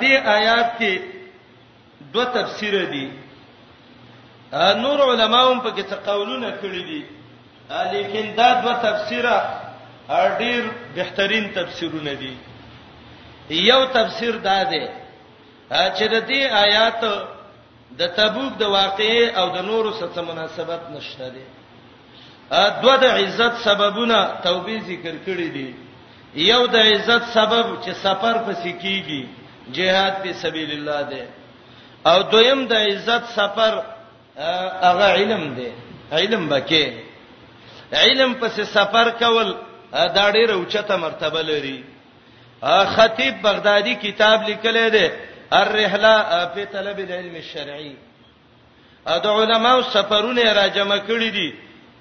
دې آیات کې دوه تفسیر دي نور علماوم په کې څه قولونه کړی دي لیکن دا دوه تفسیره ډیر بهترین تفسیرونه دي یو تفسیر دا دی چې د دې آیات د تبوک د واقعې او د نورو سره مناسبت نشته دی دوه د عزت سببونه توبې ذکر کړی دي یو د عزت سبب چې سفر پسې کیږي جهاد په سبیل الله دی او دویم د عزت سفر هغه علم دی علم بکې علم پسې سفر کول دا ډېر اوچته مرتبه لري خطیب بغدادي کتاب لیکلی دی الرحله په طلب العلم الشرعي د علماو سفرونه راجمع کړی دي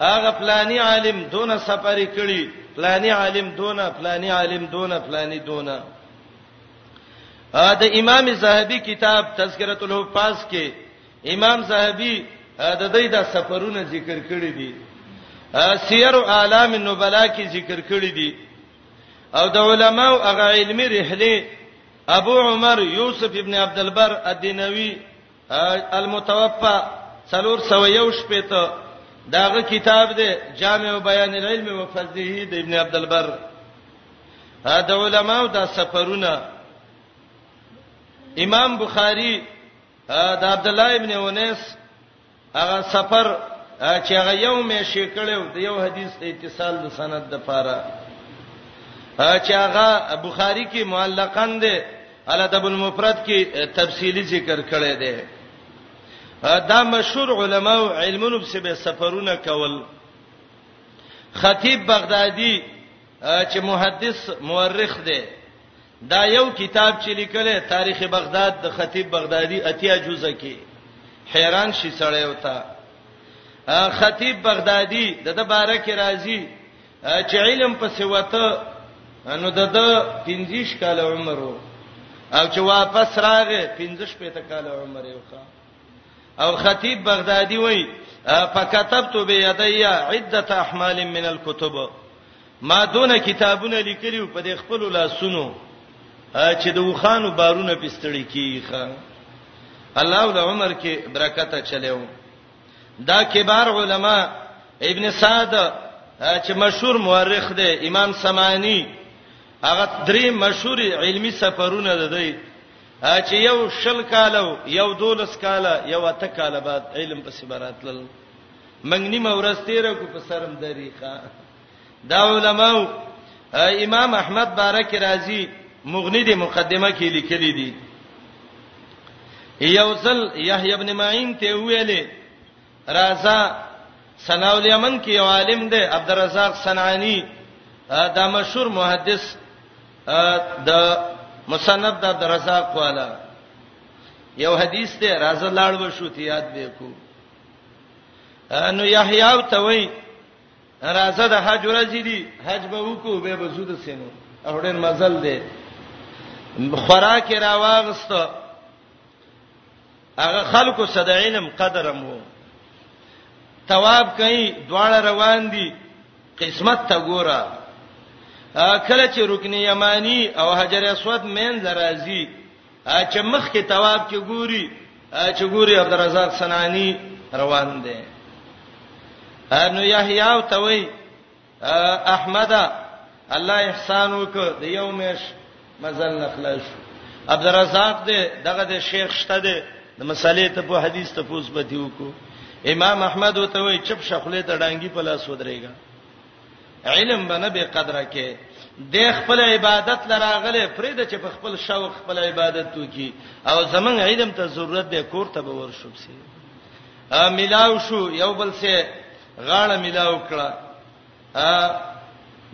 هغه فلانی عالم دونه سفر کړی فلانی عالم دونه فلانی عالم دونه فلانی دونه د امام زاهبی کتاب تذکرۃ الحفاظ کې امام زاهبی د دې د سفرونه ذکر کړی دي سیر اعلام النبلاء کې ذکر کړی دي او د علماو هغه علمي رحله ابو عمر یوسف ابن عبد البر الدینوی المتوفا 401 شپته داغه کتاب دی جامع بیان العلم وفضله د ابن عبد البر دا علماء دا سفرونه امام بخاری د عبد الله ابن انس هغه سفر چې هغه یو مې شي کړو د یو حدیث ته اتصال د سند د پاره چې هغه بخاری کې معلقاً دی الادب المفرد کې تفصیلی ذکر کړی دی دا مشهور علما او علمونو په سبب سفرونه کول خطیب بغدادي چې محدث مورخ دی دا یو کتاب چې لیکل تاریخ بغداد د خطیب بغدادي اتیا جزء کې حیران شي سړی وتا خطیب بغدادي د د بارک راضي چې علم په سیوته نو د 15 کال عمر وو او چې واپس راغې 15 پته کال عمر یو ښا او خطیب بغدادي وای فكتبت بيدي عده احمال من الكتب ما دون کتابونه لیکلو په دې خپل لاسونو چې د وخانو بارونه پستړي کیخه الله ول عمر کې برکته چلےو دا کبار علما ابن سعد چې مشهور مورخ دی امام سمانی هغه درې مشهور علمی سفرونه ده دی چې یو شل کالو یو دولس کاله یو اته کاله بعد علم په سبراتل منګنی مورستیره کو په سرم دریخه دا علماو امام احمد بارک رازی مغنی دی مقدمه کې لیکلی دی یوزل یحیی ابن معین ته ویلې رازا سناو الیمن کې یو عالم دی عبدالرزاق صنعانی دا مشهور محدث د مصنف د عبدالرزاق والا یو حدیث ته رازا لاړ وشو ته یاد وکړو نو یحیی او توي راځه د حج ورځې دي حج به وکړو به به زود سینو او ډېر مزل دی خوراک را واغست هغه خلکو صد علم قدرم وو تواب کوي دواړه روان دي قسمت ته ګوره کله چې رکن یمانی او حجر اسود مین لرازي چې مخ کې تواب کې ګوري چې ګوري عبدالرزاق سنانی روان دی نو یحیی او توي احمد الله احسان وک د یومش مزل نخلاص عبدالرزاق دې دغه د شیخ شته دې د مسالې ته په حدیث ته پوس بدیو کو امام احمد وته وی چپ شخله ته ډانګي په لاس ودرېګا علم بنه به قدر کې د خپل عبادت لراغله فرید چې په خپل شوق خپل عبادت وکي او زمنګ علم ته ضرورت دی کور ته به ورشو سي ا ملاو شو یو بل سه غاړه ملاو کړه ا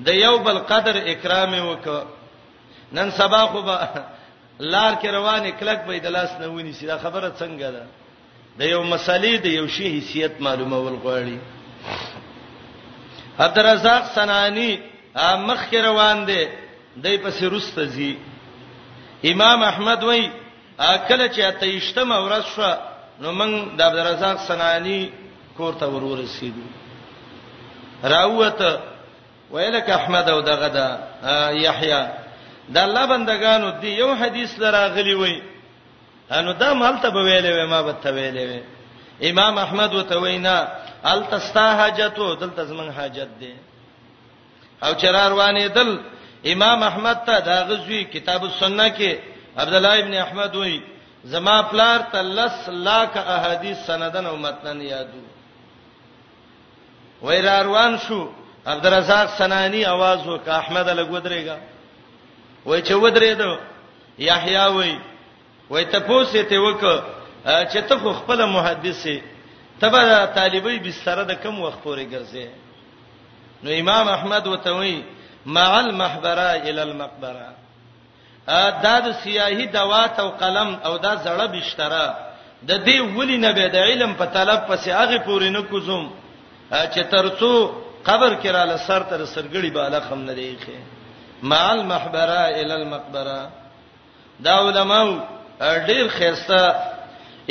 د یو بل قدر اکرام وک نن سبا خو به لار کې روانې کلک به د لاس نه ونی سي دا خبره څنګه ده د یو مسلې د یو شی حیثیت معلومول غواړي عبدالرزاق سنانی مخ کې روان دی دای په سروست زی امام احمد وای اکل چې اتیشتم ورځ شو نو موږ د عبدالرزاق سنانی کور ته ورور رسیدو راوت ویلک احمد او دغه دا یحیی د الله بندگانو دی یو حدیث لراغلی وای انو دا مال ته ویلې وې ما به ته ویلې وې امام احمد وتوینا ال تستا حاجتو دلته زمون حاجت دی او چرار وانه دل امام احمد ته دا غزوی کتاب السنه کې عبد الله ابن احمد وای زما پلار ته لس لاک احادیث سندن او متنن یادو وای را روان شو عبدالرزاق سنانی आवाज وکړ احمد لګ ودرېګا وای چې ودرېدو یحیی وای وای ته پوسې ته وک چې ته خو خپل محدث تبه طالبې بستر د کم وخت پورې ګرځې نو امام احمد وتوي مع المحبره الى المقبره دا د سیاهی دوات او قلم او دا زړه بشتره د دې ولینه به د علم په طلب پسې هغه پورې نه کوزم چې ترڅو قبر کې را لسر تر سرګړي بالا خم نه دی ښه مال محبره ال المقبره دا علماء ډیر خيسته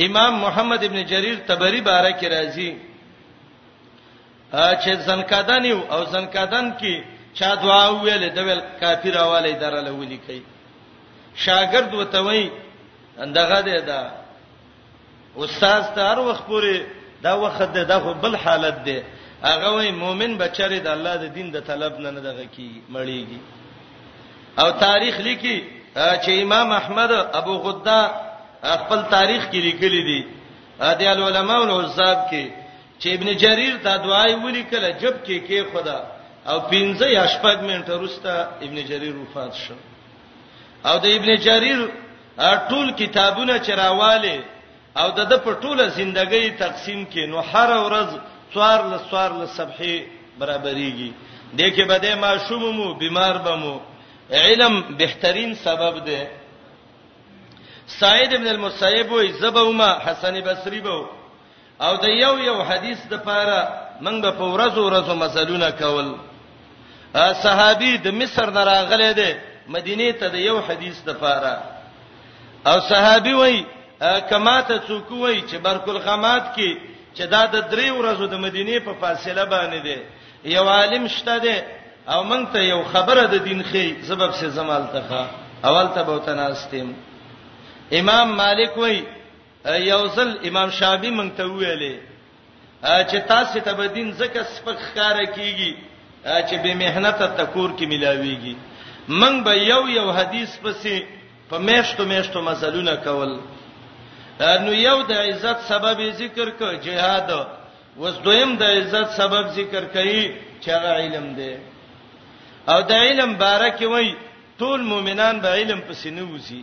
امام محمد ابن جرير تبری باره کې راځي چې زنکادن او زنکادن کې چا دعا ویل د ویل کافر حواله درله ولي کوي شاګرد وتوي دغه دی دا استاد ته هر وخت پوری دا وخت ده دا خو بل حالت ده هغه وای مؤمن بچره د الله د دین د طلب نه نه دغه کی مړیږي او تاریخ لیکي چې امام احمد ابو غدا خپل تاریخ کې لیکلي دي د علماء او عزاب کې چې ابن جرير دا دعای ولیکله جب کې کې خدا او 15 یا 18 منټه وروسته ابن جرير وفات شو او د ابن جرير ټول کتابونه چې راواله او د د په ټوله ژوندۍ تقسیم کې نو هر ورځ څوار ل څوار ل صفحې برابرېږي د کې بده ما شومو بیمار بمو علم بهترین سبب دی سعید ابن المسیب وای زبوما حسن بصری بو او د یو یو حدیث د پاره موږ به په ورځو ورځو مزلونه کول صحابي د مصر نه راغلی دی مدینه ته د یو حدیث د پاره او صحابي وای کما ته څوک وای چې برکل غمات کې چې دا د درې ورځو د مدینه په فاصله باندې دی یو عالم شته دی او مونږ ته یو خبره د دین خې سبب سه زمال تخا اول ته بوتناستم امام مالک وای یو ځل امام شابی مونږ ته ویلې چې تاسو ته به دین زکه سپک ښکار کیږي چې به مهنت تکور کې ملاويږي مونږ به یو یو حدیث پسې په میشتو میشتو مزلونه کول نو یو د عزت سبب ذکر ک جهاد وس دویم د عزت سبب ذکر کړي چې هغه علم دی او د علم باره کې وای ټول مؤمنان به علم پسې نه وځي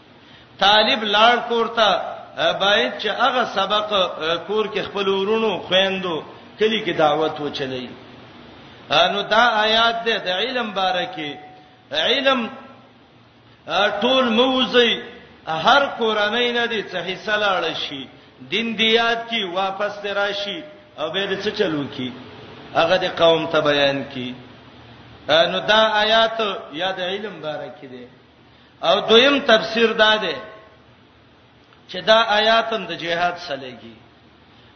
طالب لاړ کورته باید چې هغه سبق کور کې خپل ورونو خويندو کلی کې دعوت وچلای نو دا آیات ده د علم بارکه علم ټول موزي هر کورنۍ نه دي چې حصہ لاړ شي دین دی یاد کی واپس تراشي او به دې څه چلو کی هغه د قوم ته بیان کی نو دا آیات یاد علم بارکه ده او دویم تفسیر دا دی چې دا آیات هم د جهاد سلېږي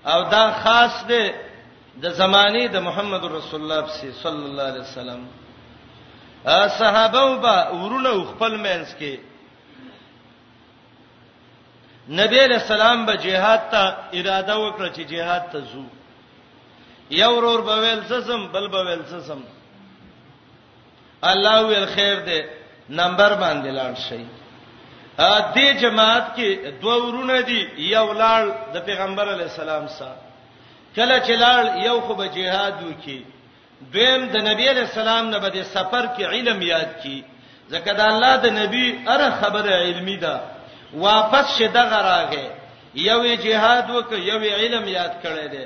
او دا خاص دی د زمانه د محمد رسول الله صلی الله علیه وسلم صحابه او با ورونه خپل مینس کې نبی علیہ السلام به جهاد ته اراده وکړه چې جهاد ته ځو یو ورور بویل سسم بل بویل سسم الله ویل خیر دی نمبر باندې لاړ شي ا دې جماعت کې دوه ورونه دي یو لاړ د پیغمبر علی السلام سره کله چې لاړ یو خو به jihad وکي دویم د نبی علی السلام نه به د سفر کې علم یاد کی ځکه دا الله د نبی اره خبره علمی ده واپس شه دغه راغې یو jihad وک یو علم یاد کړی دی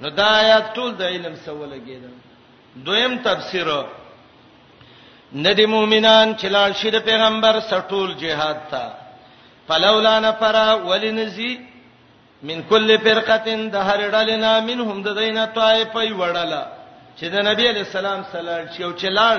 نو دا آیات ټول د علم سره ولګیدل دویم تفسیر ندی مؤمنان چې لاړ شي د پیغمبر سټول جهاد ته فلولا نفر ولنزي من کل فرقه د هر ډلنا منهم د دینه طائفه وړله چې د نبی علی السلام سلام شي او چې لاړ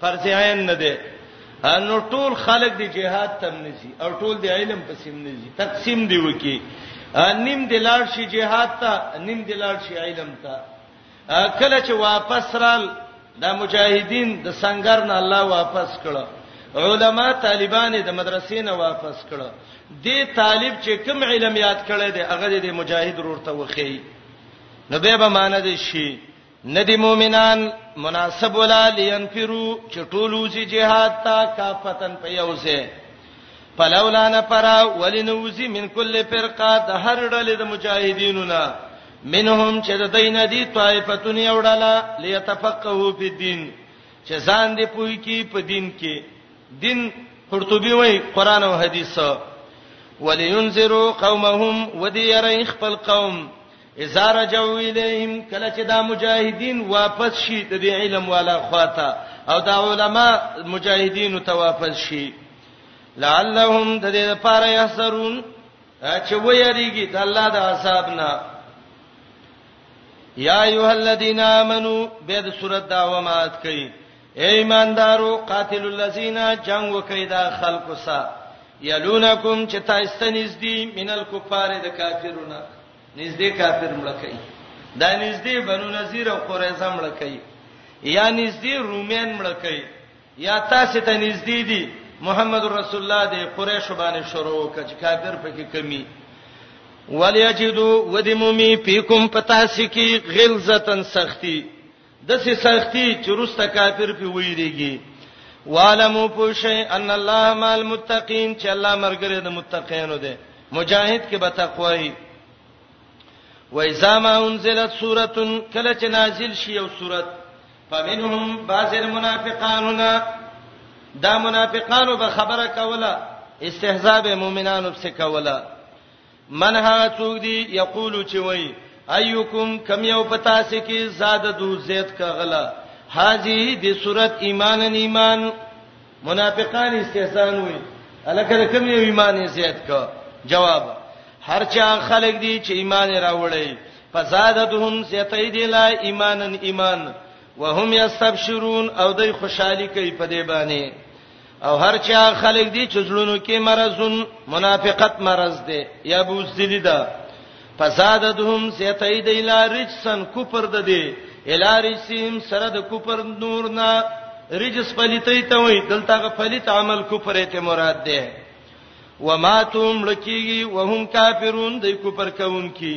فرض عین نه دی نو ټول خلک دی جهاد تم نشي او ټول دی علم پسیم نشي تقسیم دی وکی نیم دی لاړ شي جهاد ته نیم دی لاړ شي علم ته کله چې واپس رال دا مجاهدین د سنگر نه الله واپس کړه علما طالبان د مدرسې نه واپس کړه دې طالب چې کوم علم یاد کړی دی هغه دې مجاهد ورته وخی نو به به مان دې شي نه دي مؤمنان مناسب ولا لینفرو چې ټول وزي جهاد تا کافتن په یو ځای فلولا نفر ولنوزی من کل فرقه د هر ډلې د مجاهدینو نه منهم چې د دین دي طائفتون یو ډله ليتفقهوا فی الدین چې ځان دې پوي کی په دین کې دین قرطبي وای قران او حدیث ولینذروا قومهم ودی یری خپل قوم اذا رجعوا الیهم کله چې دا مجاهدین واپس شي د دې علم والا خواته او دا علما مجاهدین ته واپس شي لعلهم د دې لپاره یحسرون چې ویریږي د الله د عذاب نه یا ایه الذین آمنو به د سورۃ دعوامات کوي اے ایماندارو قاتل الذین جنگ وکي دا خلق سا یلونکم چې تاسو ته نږدې مینل کفاره د کافرونو نږدې کافر مړ کړي دا نږدې بنو نذیر او قریظه مړ کړي یا نږدې رومین مړ کړي یا تاسو ته نږدې دي محمد رسول الله دې قریش باندې شروع وکړي چې کافر پکې کمی ولیجدو ودمومی فیکم پتاسکی غلظتن سختی دسې سختی چې روسته کافر په ویریږي والمو پوشي ان الله مع المتقین چې الله مرګره د متقینو دی مجاهد کې به تقوی و اذا ما انزلت سوره کله چې نازل شي یو سوره فمنهم بعض المنافقانون دا منافقانو به خبره کوله استهزاء به مؤمنانو څخه کوله من هغه څوک دی یقول چې وای ايکم کم یو پتا سي کې زاد دو زید کا غلا هذه د صورت ایمان ایمان منافقان استحسان وي الکه کم یو ایمان زید کا جواب هر چا خلق دی چې ایمان راوړی فزادتهم زیتای دی لا ایمانن ایمان وهم یستبشرون او دوی خوشحالي کوي په دې باندې او هر چا خلق دي چې زړونو کې مرزون منافقت مرز دي یا بوزدلی ده فسادتهم سیتای دی لا رجسن کوپر ده دي الارسیم سره د کوپر نور نه رجس پلیتې ته وای دلته غ پلیت عمل کوپر ته مراد ده وماتوم لکیږي وهم کافرون د کوپر کوونکی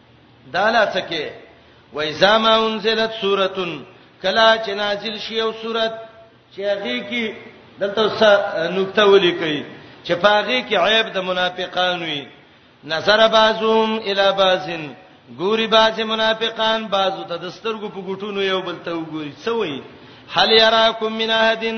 دا لا څه کې وای زما انزلت سورتن کلا چې نازل شي او سورت چې هغه کې دلته څه نقطه ولیکي چې پاغه کې عیب د منافقان وي نظر بازوم الی بازن ګوري باز منافقان بازو ته د سترګو په ګټونو یو بل ته وګوري څه وایي هل یراکم من احدن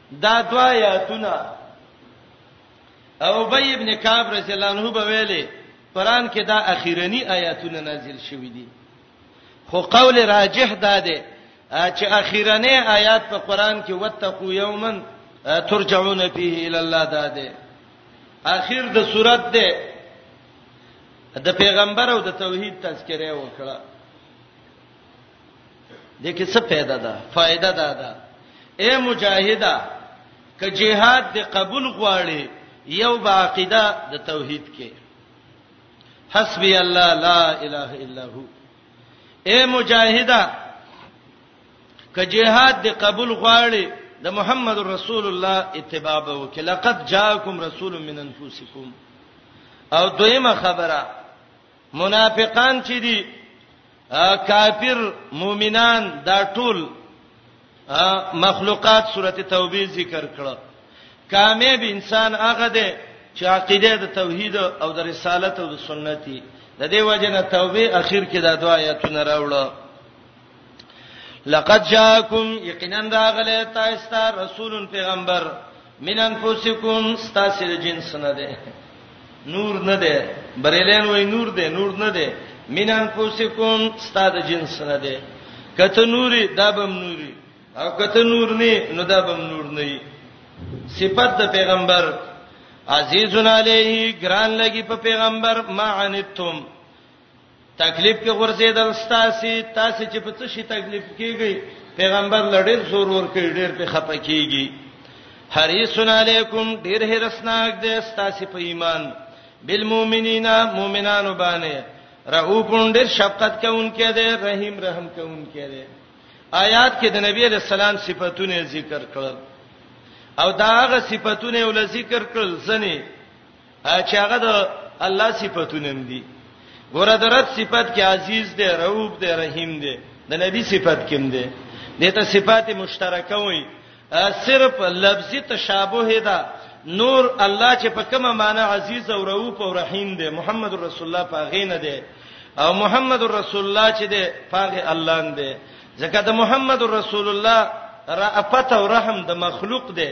دا دوا آیاتونه او ابی ابن کعب رضی الله عنه به ویلي قران کې دا اخیرنی آیاتونه نازل شوې دي خو قول راجح دا دی چې اخیرنی آیات په قران کې وتقو یوما ترجعون فيه الى الله دا دی اخیر د صورت دی د پیغمبر او د توحید تذکره وکړه دغه څه پیدا ده فائدہ ده ده اے مجاهدا ک جهاد دی قبول غواړي یو با عقیده د توحید کې حسبی الله لا اله الا هو اے مجاهدا ک جهاد دی قبول غواړي د محمد رسول الله اتباع وکړه لقد جاءکم رسول من انفسکم او دویمه خبره منافقان چې دي کافر مؤمنان دا ټول مخلوقات سورته توبه ذکر کړه کامیاب انسان هغه دی چې عقیده د توحید او د رسالت او د سنتي د دې وجنه توبه اخر کې دا دعا آیاتونه راوړل لقد جاءکم یقینا راغله تاسو ته رسول پیغمبر من انفسکم تاسو د جنس نه ده نور نه ده بریلین وای نور ده نور نه ده من انفسکم تاسو د جنس نه ده کته نوري دابم نوري او کته نور نه نو دابم نور نه صفات د پیغمبر عزیزن علیه ګران لګي په پیغمبر ما عنتم تکلیف کې غورځیدل ستاسو تاسو چې په څه شي تکلیف کیږي پیغمبر لړې زور ور کوي ډېر په خپه کیږي حریصن علیکم ډېر هرسناک دې ستاسو په ایمان بالمؤمنین مؤمنانو باندې رؤوف ډېر شفقت کوونکې دې رحیم رحم کوونکې دې آیات کې د نبی علی السلام صفاتونه ذکر کړل او دا هغه صفاتونه ول ذکر کړل ځنی چې هغه د الله صفاتونه دي ګوره د رب صفات کې عزیز دی رؤوف دی رحیم دی د نبی صفات کې دی دته صفات مشترکه وي صرف لفظي تشابه ده نور الله چې په کومه معنی عزیز او رؤوف او رحیم دی محمد رسول الله په غینه دی او محمد رسول الله چې دی پاغه الله دی ځکه د محمد رسول الله رافت او رحم د مخلوق دی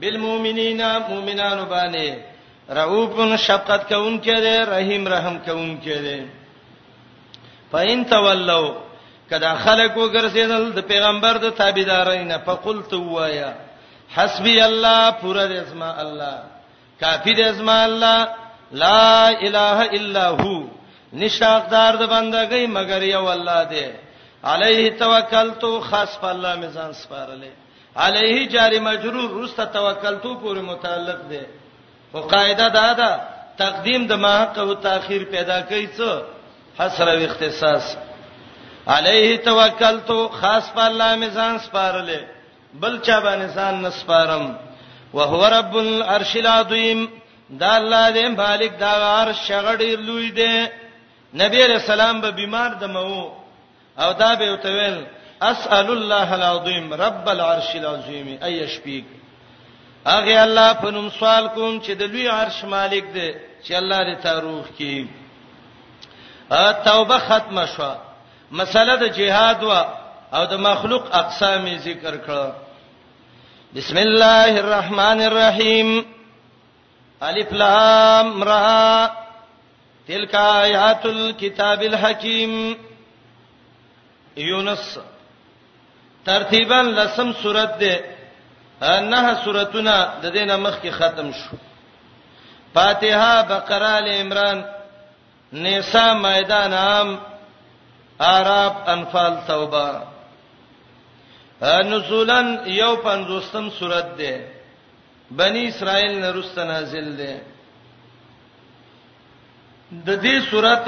بالمؤمنین مؤمنانو باندې رؤوف شفقت کوونکی دی رحیم رحم کوونکی دی فین تولوا کدا خلق وګرځیدل د پیغمبر د تابعدارین فقلت وایا حسبی الله پورا د اسما الله کافی د اسما الله لا اله الا هو نشاقدار د بندګۍ مگر یو الله دی علیه توکلت خاص په الله میزان سپارلې علیه جاری مجرور رسته توکلتو پورې متعلق دی خو قاعده دا ده تقدیم د ما حق او تاخير پیدا کوي څه حسره او اختصاص علیه توکلتو خاص په الله می ځان سپارلې بل چا باندې ځان نسپارم وهو رب العرش العظیم دا الله دې مالک دا عرش شغړې لوی دی نبی رسول الله به بیمار دمو او دا به وتویل اسال الله العظیم رب العرش العظیم ای شفیق اغه الله په نوم سوال کوم چې د لوی عرش مالک دی چې الله دې تاروخ کی ا توبه ختمه شو مسله د جهاد وا او د مخلوق اقسام ذکر کړه بسم الله الرحمن الرحیم الف لام را تلک آیات الكتاب الحکیم یونس ترتیبا لسم سورته ده نه سورتونه د دینه مخ کې ختم شو فاتحه بقره ال عمران نساء مائده نام اعراف انفال توبه نزولا یو پنځوستم سورته ده بنی اسرائیل نرست نازل ده د دې صورت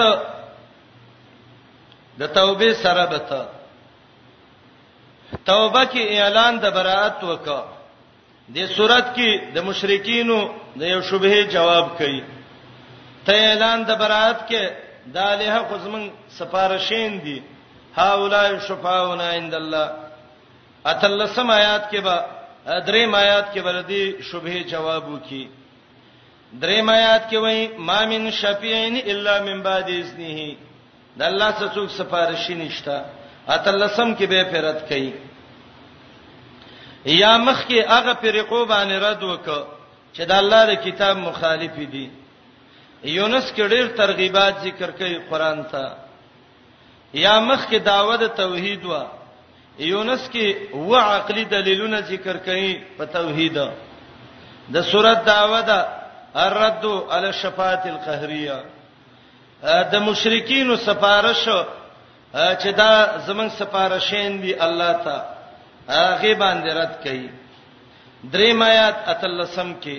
د توبې سره به ته توبه کې اعلان د برائت وکړه د صورت کې د مشرکینو د یو شبهه جواب کړي ته اعلان د برائت کې د الہ خزمن سفارشین دي هاولای شفاعنا عند الله اتلسم آیات کې به درې آیات کې بلدي شبهه جواب وکړي دریم آیات کې وایي ما من شفیعین الا من بعد اذنه د الله څخه څوک سفارشی نشتا اتلسم کې به پیرت کوي یا مخ کې هغه فرقو باندې رد وک چې د الله د کتاب مخالف دي یونس کې ډېر ترغیبات ذکر کوي قران ته یا مخکې داوه د توحید وا یونس کې و عقلی دلیلونه ذکر کړي په توحید د سورۃ داوه دا الرد علی الشفاعت القهریه د مشرکین سفارش چې دا زمنګ سفارشین دی الله ته هغه باندې رد کړي درې میات اتلسم کې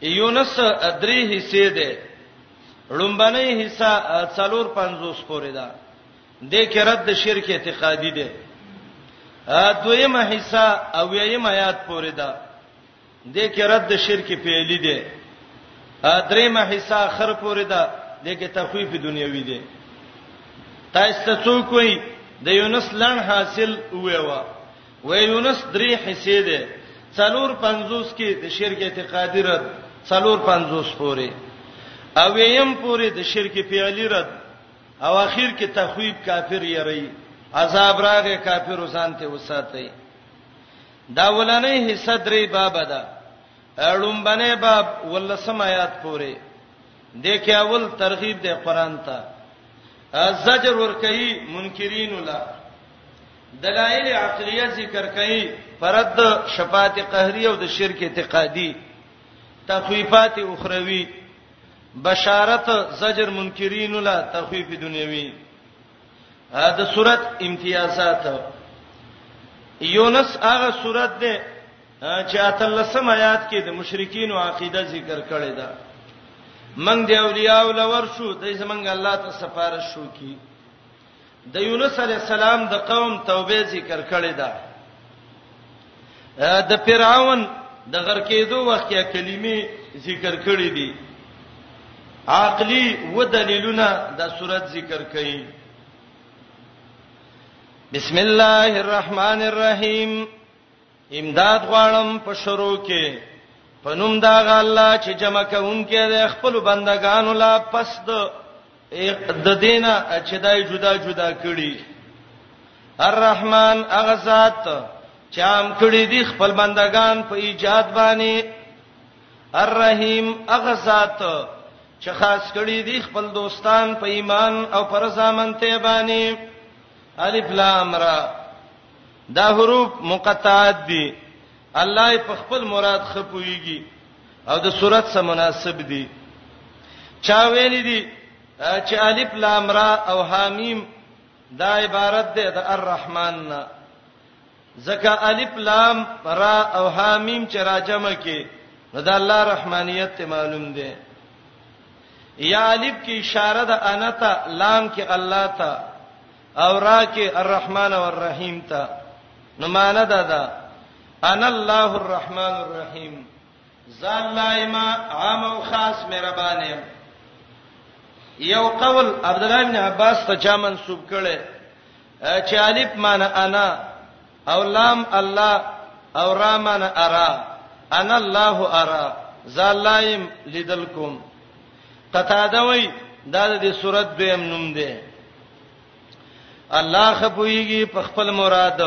یونس درې حصے ده لومبنۍ حصہ 450 پورې ده د کې رد شرک اعتقادي ده دویمه حصہ او یمه آیات پورې ده د کې رد شرک پیلي ده دریمه حصہ اخر پورې ده د کې تخویف دنیوي ده تاسو ته څوک وي د یونس لړ حاصل وېوا وې یونس درې حصې ده څلور پنځوس کې د شرک اعتقادي رد څلور پنځوس پورې او ویم پورې د شرک فعلی رد او اخر کې تخویب کافر یری عذاب راغې کافر وسان ته وساتي دا ولنې حصہ درې باب ده اړم باندې باب ولسم آیات پورې دغه اول ترغیب د قران ته زجر ور کوي منکرین الله دلایل عقلیه ذکر کړي فرد شفاعت قهری او د شرک اعتقادي تخویفات اخروی بشارت زجر منکرین لا تخویف دنیوی دا صورت امتیازات یونس هغه صورت ده چې اتلسم آیات کې د مشرکین او عقیده ذکر کړي ده من دی اولیاء ولور شو دای زمنګ الله ته سفارش شو کی د یونس علی السلام د قوم توبه ذکر کړې ده د فرعون د غرقېدو وخت کې کلمې ذکر کړې دي عقلی و دلیلونه د صورت ذکر کړي بسم الله الرحمن الرحیم امداد غواړم په شروع کې په نوم دا غ الله چې جمع کوونکې د خپل بندگانو لا پس د د دینه چې دای جدا جدا کړي الرحمن هغه ذات چې عام کړي دي خپل بندگان په ایجاد باندې الرحیم هغه ذات چې خاص کړي دي خپل دوستان په ایمان او پر ځامنته باندې الف لام را دا حروف مقطعات دي الله په خپل مراد خپويږي او د صورت سره مناسب دي چا ویل دي چې الف لام را او حامیم دا عبارت ده د الرحمن نه زکه الف لام را او حامیم چې راجمه کې نو د الله رحمانیت ته معلوم ده یا الف کې اشاره ده انتا لام کې الله ته او راکه الرحمن والرحیم ته نو معنا دا ده ان الله الرحمن الرحیم ذال لایما عام او خاص مهربان یم یو قول عبد الله بن عباس ته چا منسوب کړي چې الف معنا انا او لام الله او را معنا ارا ان الله ارا ذال لایم لیدلکم قطاده وای دا د سورۃ دویم نوم دی الله خپويږي په خپل مراد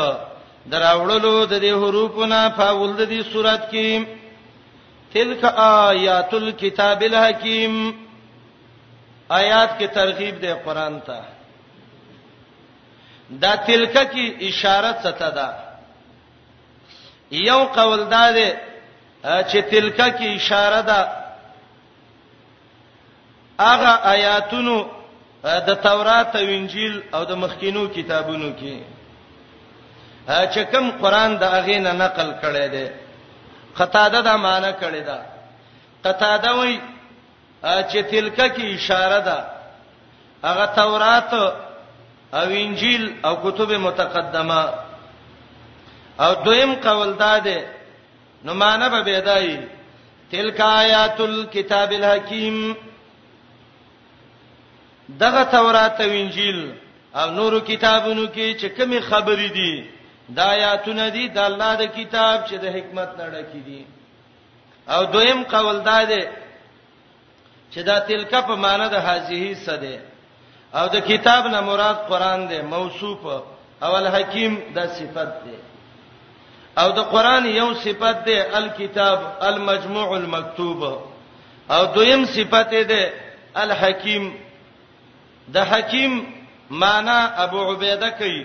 دراوړلو د دې حروفونه په ول د دې صورت کې تلک آیات الكتاب الحکیم آیات کې ترغیب دی قران ته دا تلک کې اشاره څه ته ده یو قول دا دی چې تلک کې اشاره ده هغه آیاتونو د تورات او انجیل او د مخکینو کتابونو کې چې کوم قران د اغه نه نقل کړي دي قطاده دا معنی کړي ده قطاده وای چې تلکه کې اشاره ده هغه تورات او انجیل او کتب متقدمه او دویم قول دا ده نو معنا به بدای تلک آیات الكتاب الحکیم دغه تورات او انجیل او نورو کتابونو کې چې کومې خبرې دي دا آیاتونه دي د الله د کتاب چې د حکمت نه ډکې دي او دویم قول دا دی چې دا تلک په معنی د هذه څه ده او د کتاب نه مراد قران ده موصوف او الحکیم دا صفت ده او د قران یو صفت ده الکتاب المجموع المکتوب او دویم صفت ده الحکیم د حکیم معنی ابو عبیده کوي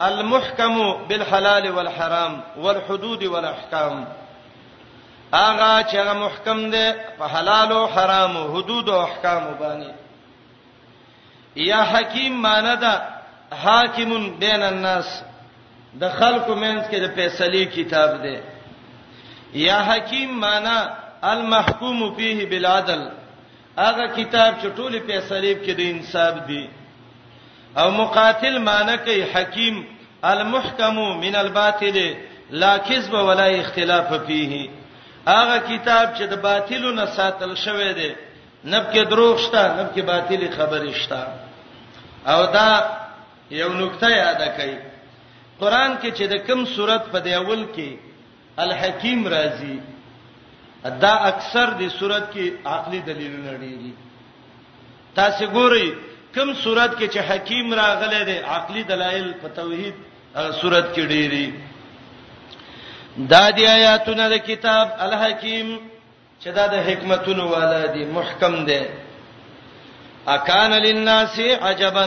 المحکم بالحلال والحرام والحدود والاحکام اغه چې هغه محکم دی په حلال او حرام او حدود او احکام باندې یا حکیم معنی دا حاکم بین الناس د خلکو منځ کې د فیصله کتاب دی یا حکیم معنی المحکوم فيه بالعدل هغه کتاب چې ټوله فیصله کې د انصاف دی او مقاتل معنی کوي حکیم المحکم من الباطل لا کذب ولا اختلاف فيه هغه کتاب چې د باطلو نه ساتل شوی دی نب کې دروغ شته نب کې باطل خبرې شته او دا یو نقطه یاد کړئ قران کې چې د کم صورت په دی اول کې الحکیم راضی دا اکثر د صورت کې عقلي دلیلونه ډیری تاسو ګورئ کوم صورت کې چې حکیم راغله د عقلي دلایل په توحید صورت کې ډیری دا دی آیاتونه د کتاب الحکیم چې دا د حکمتونو والا دی محکم دی اکان للناس عجبا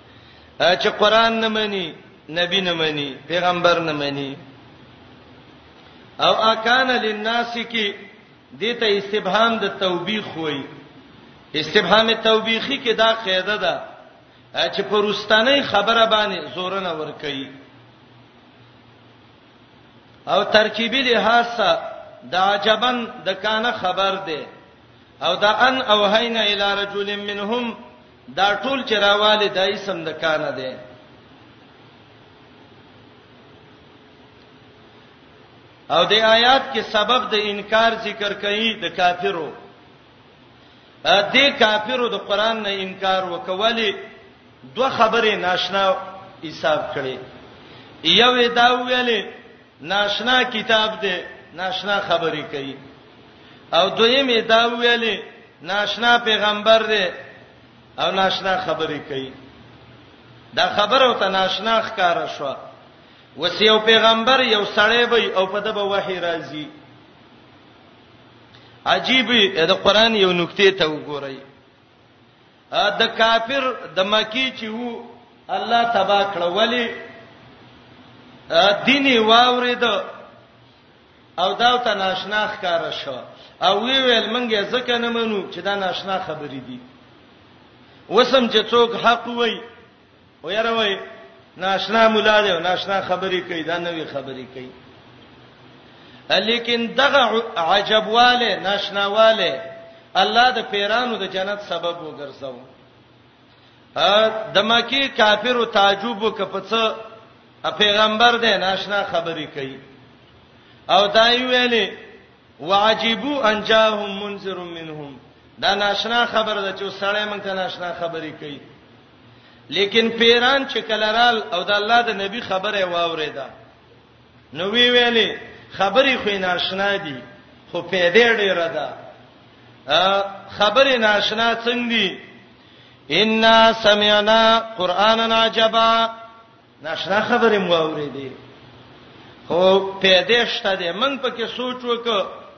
چې قران نه مني نبی نه مني پیغمبر نه مني او اکان للناس کی دته استبهام د توبیخ وای استبهام توبیخی کې دا قاعده ده چې پرستانه خبره باندې زور نه ور کوي او ترکیبی لحاظ سره د عجبن د کانه خبر ده او دا ان او هینا الی رجل منهم دا ټول چې راواله دا اسم د کان دی او د آیات کې سبب د انکار ذکر کړي د کافرو ا دې کافرو د قران نه انکار وکولي دوه خبرې ناشنا حساب کړي یو دا ویلې ناشنا کتاب دی ناشنا خبرې کوي او دویمه دا ویلې ناشنا پیغمبر دی او ناشنا خبرې کوي دا خبره او ته ناشنا ښکار شو وسی یو پیغمبر یو سړی وي او په دبه وحی راځي عجیب د قران یو نکته ته وګورئ د کافر د مکی چې وو الله تبا کړه ولی دین واورید او دا ته ناشنا ښکار شو او وی ویل منګه ځکه نه منو چې دا ناشنا خبرې دي وسم چې څوک حق وای او یاره وای ناشنا مولا دی ناشنا خبرې کوي دا نوې خبرې کوي لیکن دغه عجبواله ناشناواله الله د پیرانو د جنت سبب وګرځاو د مکی کافرو تعجب وکپڅ پیغمبر دی ناشنا خبرې کوي او دا ویلې واجبو انجاهم منذر منهم دا ناشنا خبره ده چې سړی مونږ ته ناشنا خبرې کوي لیکن پیران چې کلرال او د الله د نبی خبره واوریدا نو وی ویلې خبرې خو ناشنا دي خو پیدا ډیره ده خبرې ناشنا څنګه دي ان سمعنا قرانا عجبا ناشنا خبرې مو اورېدې خو پیدا شته دې من پکې سوچ وک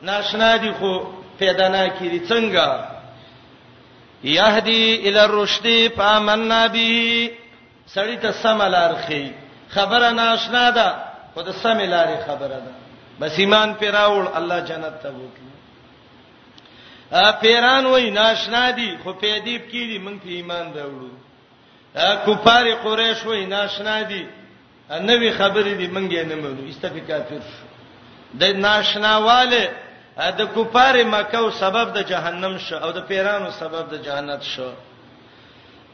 ناشنا دي خو پیدا نه کیږي څنګه یهدی ال الرشد فامننا به سړی ته سم لار خي خبره ناشنا ده خو د سم لارې خبره ده بس ایمان پیراول الله جنت ته وکړي ا پیران وای ناشنا دي خو پیدیب کیږي مونږ په ایمان راوړو کفار قریش وې ناشنا دي نوې خبرې دي منګې نه منو استفی کافر شو د ناشناواله د کفار مکه او سبب د جهنم شو او د پیرانو سبب د جهنت شو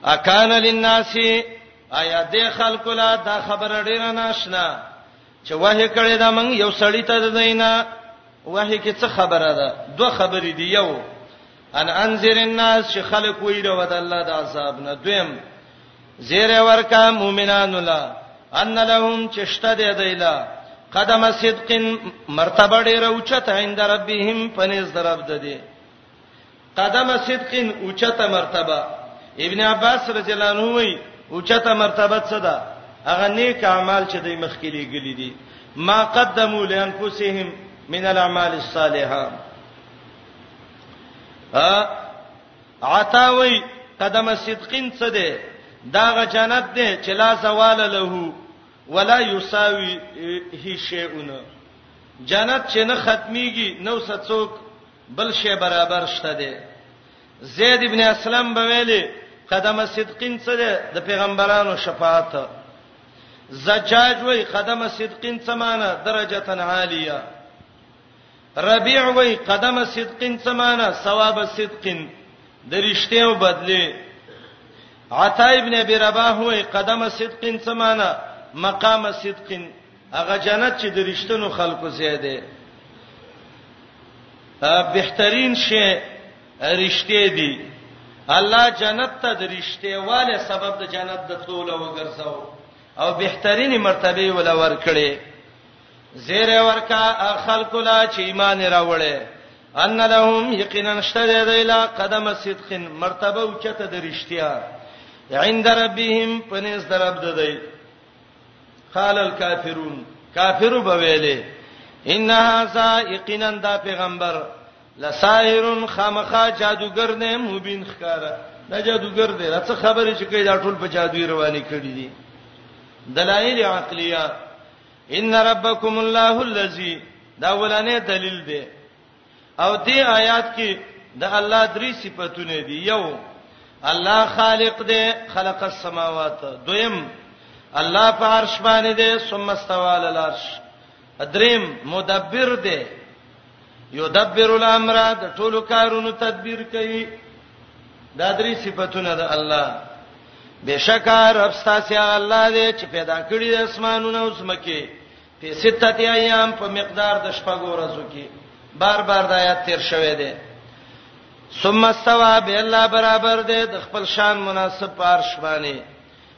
اکان للناس آیا د خلق لا دا خبره ډیره ناشنا چې وه کړي دا من یو سړی ته دینا وه کې څه خبره ده دوه خبرې دی یو ان انذر الناس چې خلق ویره ود الله د عذاب نه دویم زیر ورکا مومنان لا ان لهم چشته دی دیلا قدم صدق مرتبه ډیره اوچته عند ربهم پنيز درب ددی قدم صدق اوچته مرتبه ابن عباس رضی الله عنه وی اوچته مرتبه څه ده هغه نیک اعمال چې د مخکلي ګلی دي ما قدمو لانفسهم من الاعمال الصالحه ا عطاوی قدم صدقین څه ده داغه جنت ده چې لا زوال له ولا یساوی هی شیئون جنت چې نه ختميږي نو څوک بل شی برابر شته ده زید ابن اسلم به ویلي قدم صدقین څه ده د پیغمبرانو شفاعت زجاج وای قدم صدقین څه معنی درجه عالیه ربيع وای قدم صدقین سمانه ثواب صدقین د رښتیا او بدله عطا ابن ابي رباح وای قدم صدقین سمانه مقام صدقین هغه جنت چې د رښتینو خلکو ځای دی بهترین شی رښتیا دی الله جنت ته د رښتیواله سبب د جنت د تلو وګرځاو او بهترینی مرتبه ول ورکړي زیر ورکا خلق لا چې ایمان راوړې ان لهم یقینا شته دی لا قدم صدق مرتبه او چته د رښتیا عند ربهم پنيز درب ددی قال الكافرون کافر بویلې ان هاذا یقینا دا پیغمبر لساحر خامخا جادوګر نه مبین ښکارا دا جادوګر دی راڅ خبرې چې کوي دا ټول په جادوی رواني کړی دي دلایل عقلیه ان ربکم الله الذی دا ولانه دلیل دی او دې آیات کې د الله درې صفاتونه دي یو الله خالق دی خلق السماوات دویم الله په عرش باندې دی ثم استوى على العرش دریم مدبر دی یدبر الامر د ټولو کارونو تدبیر کوي دا درې صفاتونه د الله بشکا رب ستاسو الله دې چې پیدا کړی د اسمانونو او زمکه په ستت ایام په مقدار د شپږو ورځو کې بار بار د آیات تیر شوه دی ثم استوى به الله برابر دې د خپل شان مناسب پارش باندې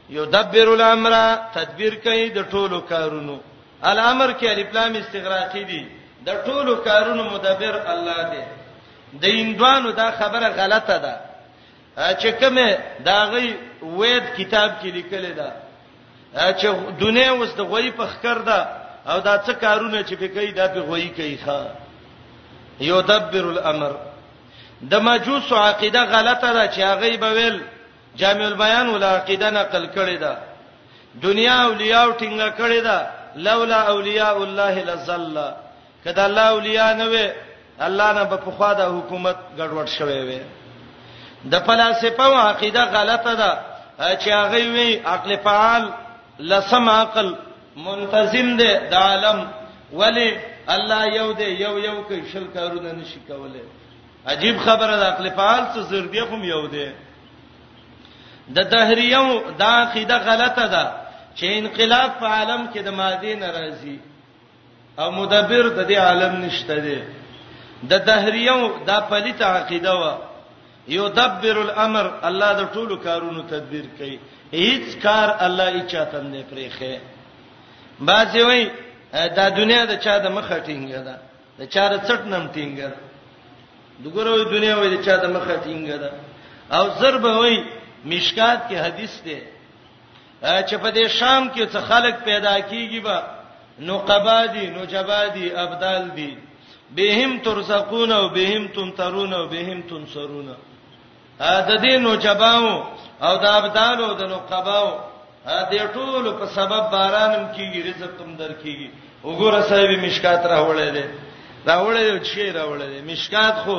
یدبر الامر تدبیر کوي د ټولو کارونو الامر کې الف لام استغراقی دي د ټولو کارونو مدبر الله دی د اندوانو دا خبره غلطه ده چې کومه دا غي وید کتاب کې لیکل ده چې دنیا اوس د غوي په خکر ده او دا څه کارونه چې په کوي دا په غوي کوي ښا یدبر الامر د مجوس عقیده غلطه ده چې هغه به ویل جامع البيان والعقيده نقل کړی دا دنیا اولیاء ټینګه کړی دا لولا اولیاء الله لزل کدا الله اولیاء نه وي الله نه په خوا د حکومت ګډوډ شوی وي د فلسفه او عقیده غلطه ده چې هغه وی عقل فعال لسم عقل منتظم دی د عالم ولی الله یو دی یو یو کې شل کارونه نشي کولای عجیب خبره ده عقل فعال څه زر دی خو یو دی د دهریو دا عقیده غلطه ده چې انقلاب په عالم کې د ماده ناراضي او مدبر د دې عالم نشته دی د دهریو دا پلیت عقیده و یدبر الامر الله د ټولو کارونو تدبیر کوي هیڅ کار الله یې چاته نه پرېخه باسي وای دا دنیا د چا د مخه ټینګه ده د چا د څټ نم ټینګه ده دګوروي دنیا وای د چا د مخه ټینګه ده او ضرب وای مشکات کې حدیث ده چې په دې شام کې څه خلک پیدا کیږي با نو قبادی نو جبادی ابدال دی بهم ترزقون او بهم تنترون او بهم تنصرون د دې نوجباو او د ابدالو د نقباو د ټول په سبب بارانم کیږي رزق هم درکیږي وګوره صاحب مشکات راوړې ده راوړې یو شی راوړې ده مشکات خو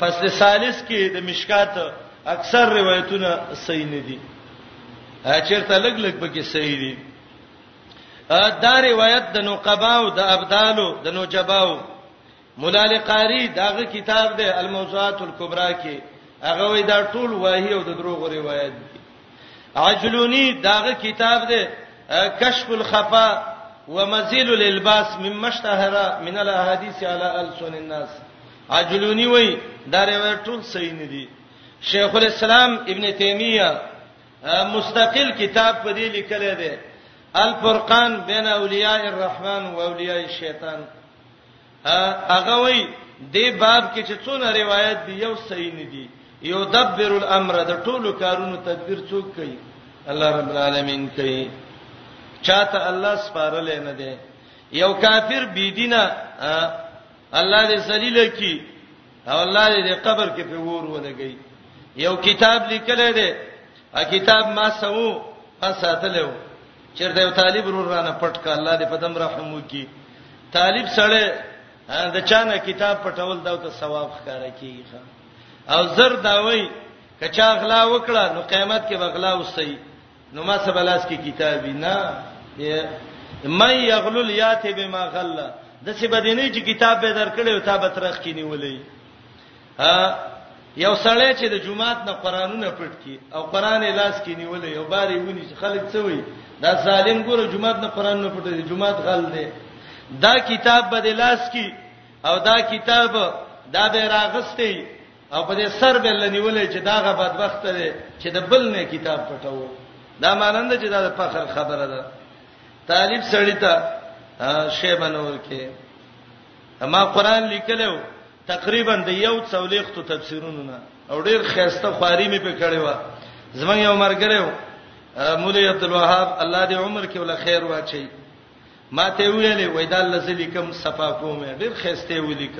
پس د ثالث کې د مشکات اکثر روایتونه صحیح نه دي چیرته لګ لګ پکې صحیح دي دا روایت د نقباو د ابدالو د نوجباو مولا علی قاری داغه کتاب دی الموضوعات الکبرى کې هغه وای دا ټول واهی او د دروغ روایت دي عجلونی داغه کتاب دی کشف الخفا ومزيل الالباس مما اشتهر من الاحاديث على السن الناس عجلونی وای دا روایت ټول صحیح نه دي شیخ الاسلام ابن تیمیه مستقل کتاب په دې لیکل دی الفرقان بین اولیاء الرحمن و اولیاء الشیطان هغه وای د باب کې چې څونه روایت دی یو صحیح نه دی یو دبر الامر د ټولو کارونو تدبیر څوک کوي الله رب العالمین کوي چاته الله سپارل نه دی یو کافر بی دینه الله دې ذلیل کی او الله دې قبر کې په ور ولګي یو کتاب لیکل دی ا کتاب ما سمو ما ساتلو چیرته یو طالب رور رانه پټ کا الله دې په دم رحم وکي طالب سره د چانه کتاب پټول دا ته ثواب ښکارا کیږي او زر داوي کچا غلا وکړه نو قیامت کې بغلا وسی نو ما سبلاس کې کتابي نه مې یغلل یاته بما غلا د څه بدینې چې کتاب به درکړې او تا به ترخ کې نیولې یو سړی چې د جمعات نه قرانونه پټ کی او قران لاس کې نیولې یو باري ونی چې خلک څه وي دا ظالم ګوره جمعات نه قرانونه پټ دي جمعات غل دي دا کتاب به د لاس کې او دا کتاب دا به راغستې او په دې سر به لنیولې چې دا غ بدبخت دی چې د بل نه کتاب پټاو دا مانند چې دا د فخر خبره ده طالب سړی ته شی بنور کې اما قران لیکلو تقریبا د یو څولېختو تفسیرونو نه او ډیر خیسته خواري مې په کړې و زمنګ یو مرګره و مولوی عبد الوهاب الله دې عمر کې ول خیر واچي ما ته ویلې وای دا لزلی کم صفا کوم ډیر خیسته ولیک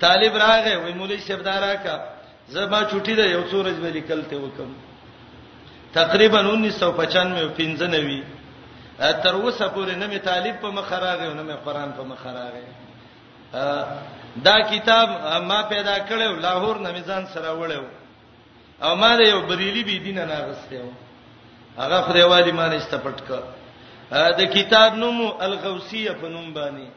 طالب راغې وای مولوی سردارا کا زما چټي ده یو څورج به لیکل ته وکم تقریبا 1995 95 تر اوسه پورې نه می طالب په مخ راغې نه می قران په مخ راغې دا کتاب ما پیدا کړو لاهور نه میزان سره وړو او ما د یو بریلی بی دینه ناغسته و هغه خدای والی ما نه استپټ ک د کتاب نوم الغوسیه په نوم باندې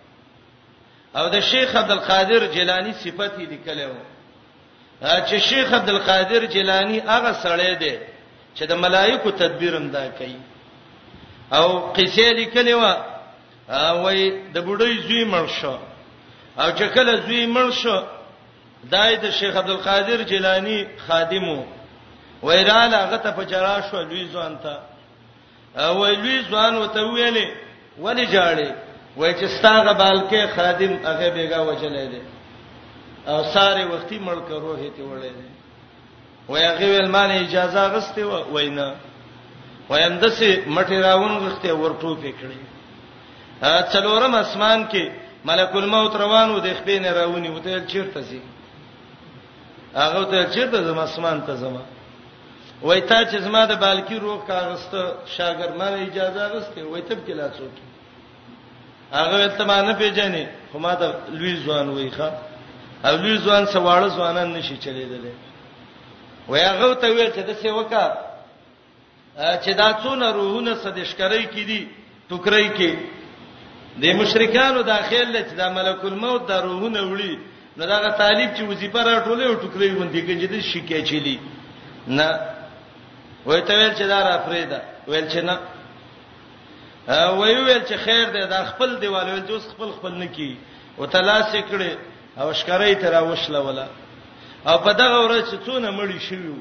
او د شیخ عبد القادر جیلانی صفت یې لیکلو چې شیخ عبد القادر جیلانی هغه سړی دی چې د ملائکو تدبیرم دا کوي او قصې لیکلې و وای د بډای زوی مړ شو او چې کله زوی مړ شو دای د شیخ عبد القادر جیلانی خادمو ویراله هغه ته په جرا شو لوی ځوان ته وای لوی ځوان وته ویلې ولی جاړي وای چې ستاغه بالکه خادم هغه بیګا وجلې دي او ساره وختي مړ کرو هته وړې دي وای هغه ویل ما نه اجازه غسته و وینا ویندسه مټی راون غسته ورټو پکړي څلورم اسمان کې ملک الموت روانو د خپې نه راونی وته چیرته سي هغه ته چیرته زم اسمان ته زم وای تا چې زما د بالکی روغ کاغسته شاګر ما اجازه غسته وای تب کې لا څوک هغه ته ما نه پیژنې خو ما ته لوی ځوان وای ښا او لوی ځوان سواړه ځوانان نشي چلیدل وای هغه ته ویل چې د څه وکا چې دا څونه روحونه صدشکرای کې دي ټوکرای کې د مشرکانو داخل لچ د ملک الموت د روحونه وړي نو دا طالب چې وظیفه راټولې او ټوکرې وندي کې چې د شکایت چلی نه وای ته ویل چې دا را فریدا ویل چې نه وی ویل چې خیر دی دا خپل دیوال ویل چې اوس خپل خپل نه کی او تلاش کړي او شکرې تر اوښله ولا او په دغه ورځ چې څونه مړی شوی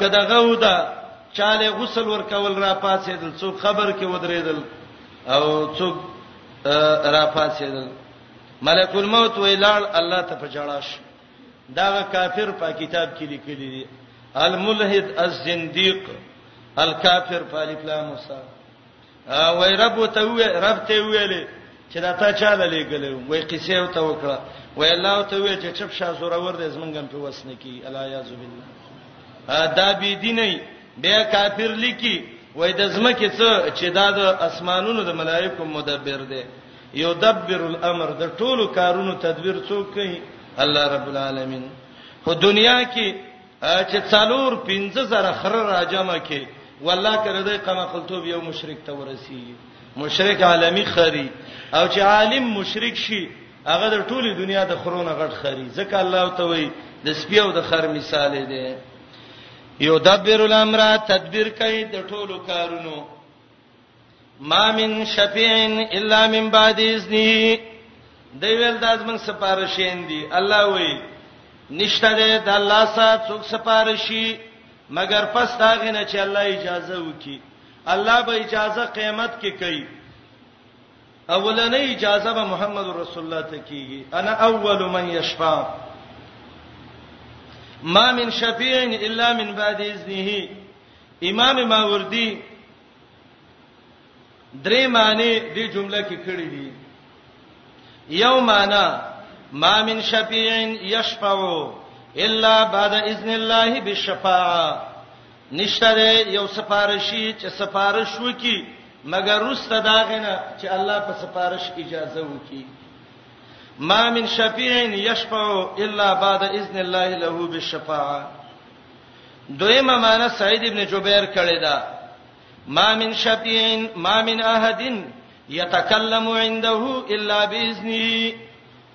کدا غودا چاله غسل ورکول را پاتېدل څو خبر کې ودرېدل او څو را پاتېدل ملک الموت ویلال الله ته په جړاش دغه کافر په کتاب کې لیکلي دي الملحد الزنديق الکافر په الف لام سره وای رب ته وی رب ته ویلې چې دا تا چاله لګلې وای قصې او ته وکړه وای الله ته وی چې چپ شاه زوره ور دې زمنګم په وسنه کې الا یاذ بالله دا بی دیني بیا کافر لیکي وای د زمکه څه چې دا د اسمانونو د ملائکو مدبر دی یدبر الامر د ټولو کارونو تدبیر څوک کوي الله رب العالمین په دنیا کې چې څلور پنځه زره خره راجمه کې والله کړه دې قما خلتوب یو مشرک ته ورسی مشرک عالمی خري او چې عالم مشرک شي هغه د ټولي دنیا د خرونه غټ خري ځکه الله ته وایي د سپي او د خر مثال دی یو دبر الامر تدبیر کوي د ټولو کارونو ما من شفیع الا من بعد اذنه دی ویل د ازمن سپارښین دی الله وی نشته ده د الله سره څوک سپارشي مګر پس دا غنه چې الله اجازه وکي الله به اجازه قیامت کې کوي اولنې اجازه به محمد رسول الله ته کیږي انا اول من یشفع ما من شفیع الا من بعد اذنه امام ماوردی درې معنی دې جمله کې کړې دي یو معنی ما من شفیع یشفعو الا بعد اذن الله بالشفاعه نشته یو سفارشی چې سفارش وکي مګر رسته داغنه چې الله په سفارش اجازه وکي ما من شفیع یشفع الا بعد اذن الله له بالشفاعه دویمه معنی سعید ابن جبیر کړی دا ما من شفیعین ما من احدین یتکلم عنده الا باذنه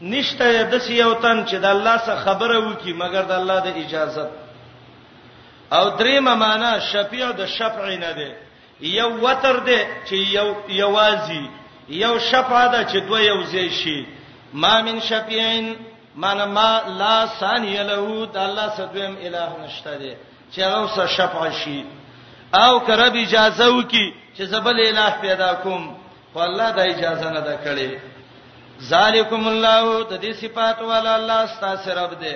نشته د سیو تن چې د الله سره خبره وکي مګر د الله د اجازه او دریمه معنی شفیع د شفع نه دی یو وتر دی چې یو یوازي یو شفاعه ده چې دوه یو ځای شي ما من شفیعین من ما لا ثانی له د الله سدویم الہ نشته دی چې هغه سره شفاعه شي او کرب اجازه وکي چې زبل الہ پیدا کوم خو الله د اجازه نه ده کړې ذالکم الله د دې صفات والا الله ستاسو رب دی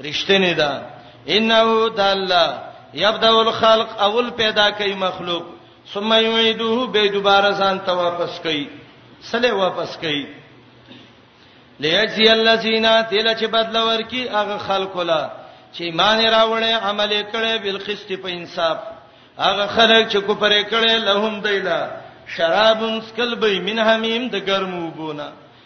رښتینی ده انه د الله یبدا الخلق اول پیدا کوي مخلوق ثم یعيده به دوباره ځان ته واپس کوي سله واپس کوي لیجزی الذین تل چې بدل ورکی هغه خلق ولا چې ایمان راوړې عمل کړي بل قسط په انصاف هغه خلک چې کو پرې کړي لهم دیلا شرابن سکل به من حمیم د ګرمو بونه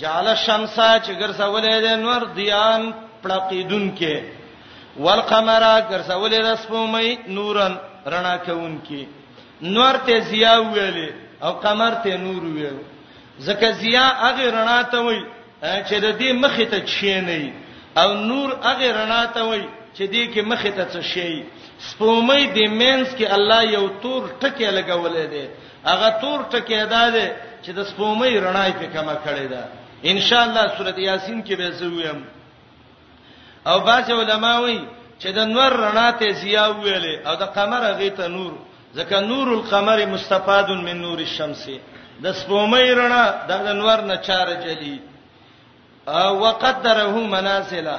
جعل الشمس چې ګرځولې د نور دیان پړقیدون کې والقمر ګرځولې د سپومې نورن رڼا کوون کې نور ته ضیا ویلې او قمر ته نور ویل زکه ضیا هغه رڼا ته وای چې د دې مخې ته چی نه او نور هغه رڼا ته وای چې دې کې مخې ته څه شي سپومې د مینس کې الله یو تور ټکی لګولې دی هغه تور ټکی ادا دی چې د سپومې رڼای په کمه کړی ده ان شاء الله سورته یاسین کې به زه ویم او باج علماء وی چې د نور رڼا ته زیا ویلې او د قمر هغه ته نور ځکه نور القمر مستفاد من نور الشمس د سپومې رڼا د انور نه چار جلی او وقدره منازلا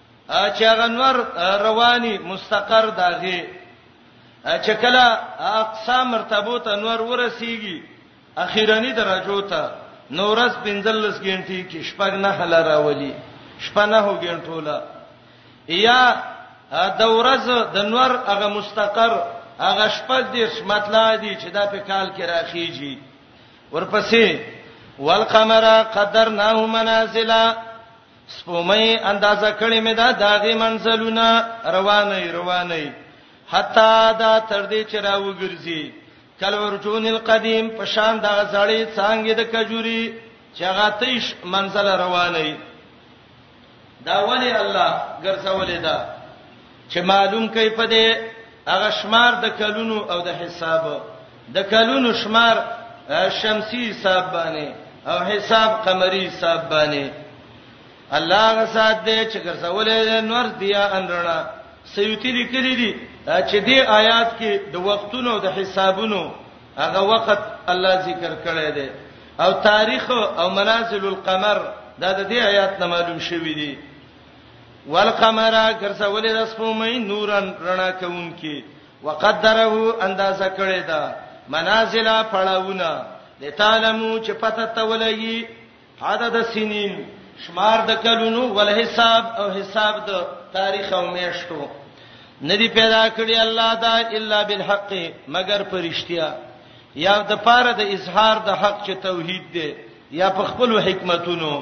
چې هغه نور رواني مستقر داغه چې کله اقصا مرتبه ته نور ورسیږي اخیرانی درجو ته نورس بنزلس غنټي کې شپږ نه هل راولي شپه نه هو غنټولا یا د ورځ د نور هغه مستقر هغه شپږ د مطلع دي چې دا په کال کې راخیږي ورپسې والقمر قدرناه منازلا سپومې اندازه کړې مې دا داغه منزلونه روانې روانې حتا دا تر دې چې راوګرځي کله ورجون القدیم په شان دا زړې څنګه د کجوري چې هغه تیش منزل روانې دا ولی الله ګرځولې دا چې معلوم کوي په دې هغه شمار د کلونو او د حساب د کلونو شمار شمسی حساب باندې او حساب قمری حساب باندې الله غسات دې چې ګرځولې نور دیا انرنا سیوتی لیکلي دي چې دې آیات کې د وختونو د حسابونو هغه وخت الله ذکر کړی دی او تاریخ او منازل القمر دا د دې آیات نه معلوم شوی دی والقمر ګرځولې د سپومې نورن رڼا کوونکی وقدره اندازه کړی دا منازل پړاوونه لتعلمو چې پته تولګي عدد سنین شمار د کلونو ول حساب او حساب د تاریخ او میشتو ندی پیدا کړی الله دا الا بالحق مگر پرشتیا یا د پاره د اظهار د حق چې توحید دی یا په خپل حکمتونو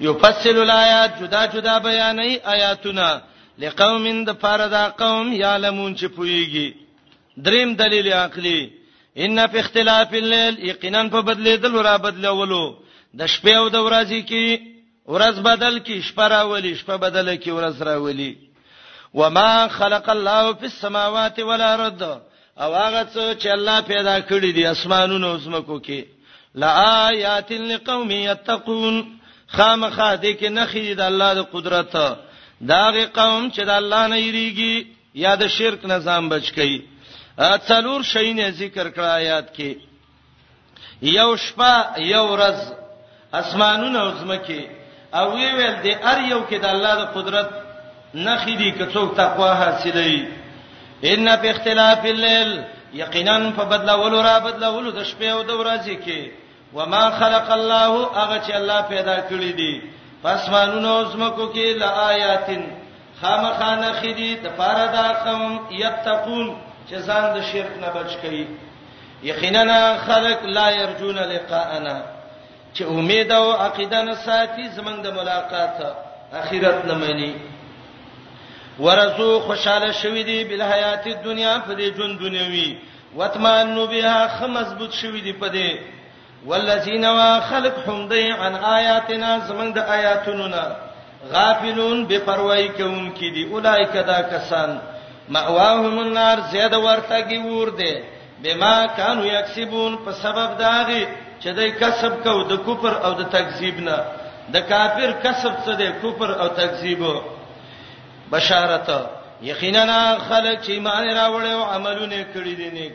یفصل الایات جدا جدا بیانې آیاتونه لقوم د پاره دا قوم یعلمون چې پويږي دریم دلیل عقلی ان فی اختلاف الليل یقینا په بدلیدل را بدلولو د شپې او د ورځې کې ورځ بدل کې شپه راولي شپه بدل کې ورځ راولي وما خلق الله فی السماوات والارض او هغه څه چې الله پیدا کړی دي اسمانونو او زمکو کې لآیات لقوم یتقون خامخا دې کې نخې د الله د قدرت داغه قوم چې د الله نه یریږي یا د شرک نه ځان بچ کړي اڅلور شینه ذکر کړه آیات کې یو شپه یو ورځ اسمانونه او زمکه او وی ویل د ار یو کې د الله د قدرت نخې دي که څوک تقوا حاصلې ان په اختلاف الليل یقینا په بدلولو را بدلولو د شپې او د ورځې کې وما خلق الله هغه چې الله پیدا کړی دي پسمانونو زمکو کې لآیاتن خامخانه خدي د پاره دا قوم یتقون چې ځان د شرک نه بچ کړي یقینا خلق لا يرجون لقاءنا چې امید او عقیده نه ساتي زمنګ د ملاقات اخرت نه مانی ورزو خوشاله شوی دی بل حیات دنیا په دې ژوند دنیوي وتمنو بها خ مضبوط شوی دی په دې والذین وخلق هم دی عن آیاتنا زمنګ د آیاتونو نه غافلون بے پروايي کوونکې دي اولایک دا کسان مأواهم النار زیاده ورتګي ور دي بما كانوا يكسبون په سبب داغي چې دوی کسب کو د کفر او د تکذیب نه د کافر کسب څه دی کفر او تکذیب بشارت یقینا خلک چې ایمان راوړل او عملونه کړی دي نیک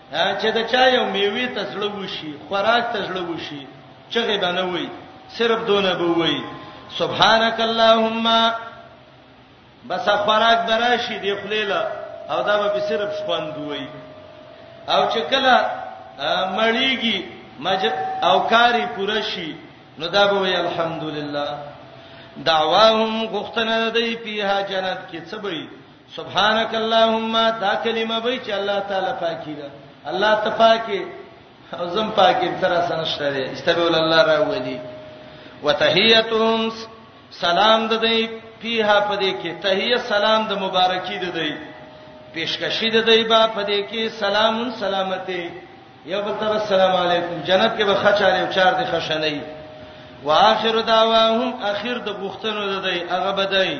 چې د چا یو میوه ته زړه وشي خوراک ته زړه وشي چغه بنه وي صرف دونه به وي سبحانك اللهم بس خوراک براشي دی خلیلا او دا به صرف شوند وي او چې کله مړیږي مج او کاری پوره شي نو دا به وي الحمدلله دعواهم غختنه دی په جنت کې څه به سبحانك اللهم دا کلمه به چې الله تعالی پاکي ده الله ته پاکي او زم پاکي تر سنشته دي استغفر الله راوړي وتحيتهم سلام د دې پیه په دې کې تحیه سلام د مبارکي د دې پیشکشي د دې با په دې کې سلام سلامتی یو بل ته السلام علیکم جنت کې به خچاره او چار دي خشنې واخر دعواهم اخر د غختنو د دې هغه بدای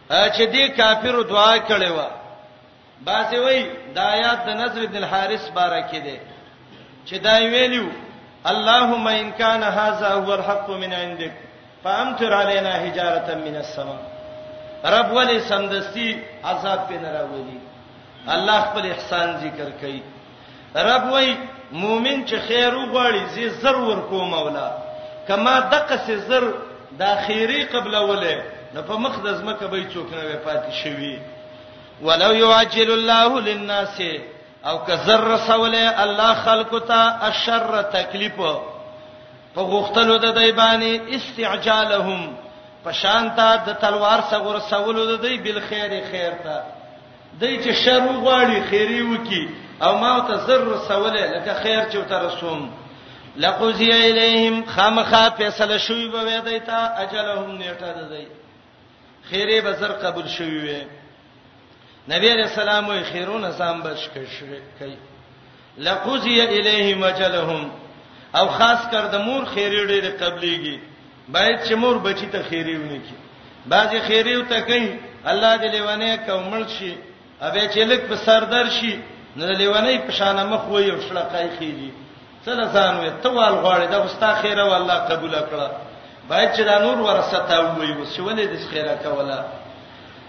چې دې کافرو دعا کړې و بعضی وای د آیات د نظر ابن الحارث بارکه ده چې دا ویلو اللهم ان کان هاذا هو الحق من عندك فامطر علينا حجاره من السماء رب ولی سمدستی عذاب په نراولی الله خپل احسان ذکر کوي رب وای مؤمن چې خیر وغواړي زی زر ورکو مولا کما دقه سي زر د اخیری قبل وله نه په مخ د زمکه به څوک نه پاتې شوی ولو یعجل الله للناس او که زر رسوله الله خلق ته الشر تکلیف په غختلو د دی باندې استعجالهم پشانتا د تلوار سره ورسولو د دی بل خیر خیر ته دای چې شر وغواړي خیری وکي او ما ته زر رسوله لکه خیر چې تر رسوم لقضی الیہم خامخا فیصله شوی به وې دایتا اجلهم نیټه ده دی خیره به زر قبول شوی وې نبی علیہ السلام وی خیرونه سام بش کړي لقضی الیه مجلهم او خاص کر د مور خیری ډېر قبليږي باید چې مور بچی ته خیری ونی کی بعضی خیری او ته کوي الله دې لیوانه کومل شي اوبه چې لک په سردر شي نو لیوانه په شان مخ وي او شړقای خيږي څل ځان وي توال غواړي دا وستا خیره والله قبول کړه باید چې دا نور ورثه تا وي وسولې د خیره کوله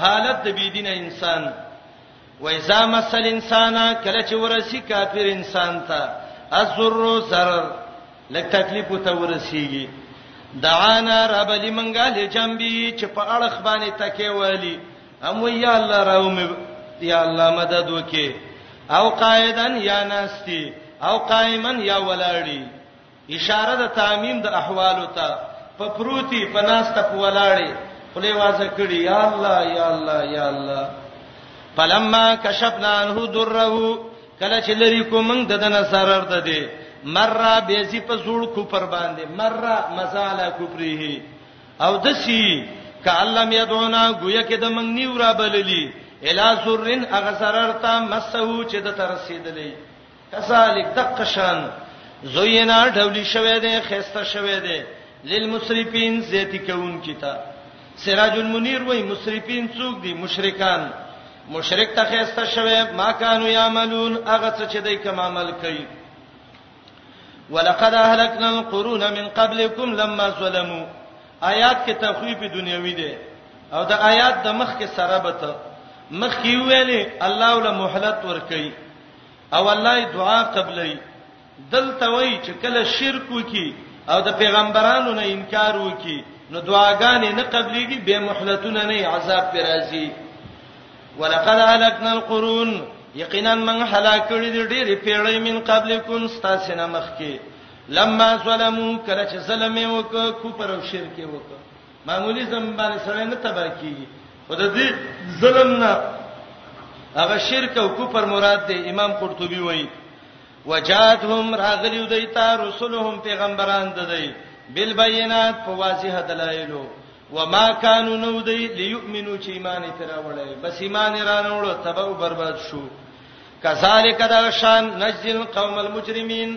حالت د بيدینه انسان و اذا مسل انسان کله چې ورسی کافر انسان ته الذر zarar لک تکلیف ته ورسیږي دعانا رب لمنګه لجنبي چې په اړه خبانه تکي والی ام وی یا الله راوم یا الله مدد وکي او قائدن یا ناستی او قائمن یا ولاړی اشاره د تعمیم د احوالو ته په پروتي په ناسته په ولاړې خله وازه کړي یا الله یا الله یا الله فلما کشفنا عنه دره کله چې لری کوم د دنه سرر ده دي مره به زی په زوړ کو پر باندې مره مزاله کوپریه او دسی کعلم یدعونا گویا کې د منګ نیو را بللی الا سرن اغسررتا مسو چې د ترسیدلې کذالک دقشان زوینا ډولی شوه دی خسته شوه دی للمسرفین زیاتی کون کیتا سراج المنیر وای مسرفین څوک دي مشرکان مشرک ته خسته شوه ما کانوا یعملون هغه څه چې دای کوم عمل کوي ولقد اهلكنا القرون من قبلكم لما ظلموا آیات کې تخویف دنیوي دي او د آیات د مخ کې سره به ته مخ کې ویلې الله ول مهلت ور کوي او الله دعا قبلای دلته وای چې کله شرک وکي او د پیغمبرانو نه انکار وکي نو دعاګانې نه قبليږي به محلتونه نه عذاب پر راځي ولقد هلكنا القرون یقینا من هلاک کړي دي ډېری پیړۍ من قبلکم ستاسو نه مخکي لما ظلمو کله چې ظلم وکړ کو پر شرک وکړ معمولی ظلم باندې سره نه تبر کیږي او د دې ظلم نه هغه شرک او کفر مراد دی امام قرطبي وایي وجاتهم راغلیو دیتا رسولهم پیغمبران ددی بالبينات په واضح دلایلو وما كانوا نودي ليؤمنوا چې ایمان تراولې بس ایمان رانوړو تبو برباد شو کذالک دا شان نجل قوم المجرمین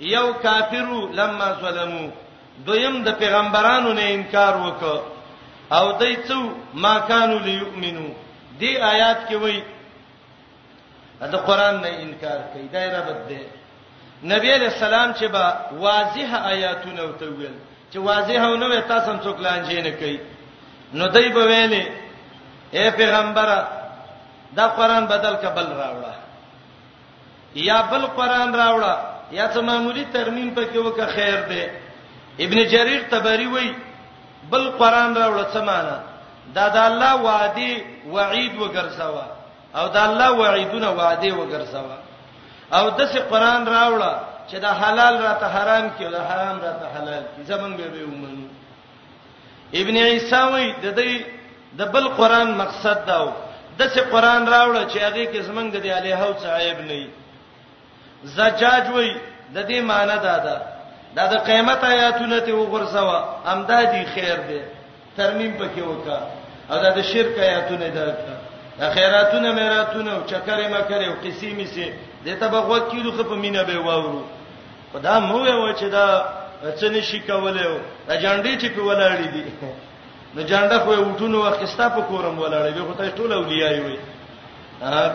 یو کافرو لما ظلمو دویم د پیغمبرانو نه انکار وکړ او دای څو ما کانو لیؤمنو دی آیات کې وای د قران نه انکار کوي دا ربط دی نبی علیہ السلام چې با واضح آیاتونه وته ویل چې واضح نه وي تاسو څوک لانجې نه کوي نو دای په ویلې اے پیغمبره دا قران بدل کبل راوړه یا بل قران راوړه یا څه معمولی ترمیم پکې وکه خیر دی ابن جریر تبری وای بل قران راوړه څه معنا دا د الله وعده وعید وګرځوا او د الله وعیدونه وعده وګرځوا او دسه قران راوړه چې دا حلال راته حرام کړي او دا حرام راته حلال کړي زمونږ به ومنو ابن عیسی وی د دې د بل قران مقصد داو د څه قران راوړ چې هغه کې زمنګ د الہ او څه عیب نه وي زجاج وی د دې معنی دا ده دا د قیامت آیاتونه ته وګرځوا امدا دي خیر دی ترمیم پکې وکا او دا د شرک آیاتونه ده د خیراتونه میراتونه او چکرې مکرې او قسیمې سي د تبغوت کیلو خپ مینه به واورو خدا مو ویو چې دا څنګه شي کولای او دا جانډې چې په ولاړې دي نو جانډه خو وټونو واخستا په کورم ولاړې به خدای ټول اولیاء وي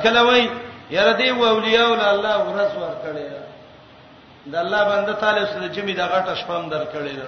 کله وای یاره دی و اولیاء ول الله ورس ور کړی دا الله بنده تعالی سره چې می دا غټه شپم در کړی دا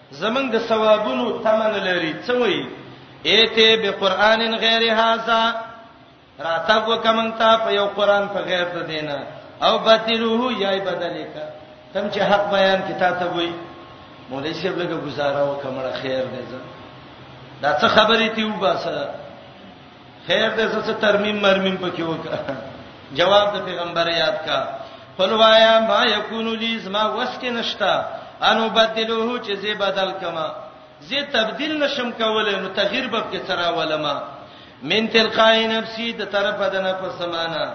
زمنګ د ثوابونو تمن لري څه وای ایته به قران غیر هاذا راتګ وکمنتا په یو قران په غیر د دینه او بدلوه یای بدلې کا تم چې حق بیان کتاب ته وای مولوی صاحب لګه گزاره وکمړه خیر دې زه دا څه خبرې تی وباسه خیر دې څه ترمیم مرمیم پکې وکړه جواب د پیغمبر یاد کا فلوایا ما یکون لی زما وسکه نشتا انو بدلوه چې زی بدل کما زی تبديل نشم کولای نو تغییر به کې سره ولما من تلقاء نفسي د طرفه د نفس سمانا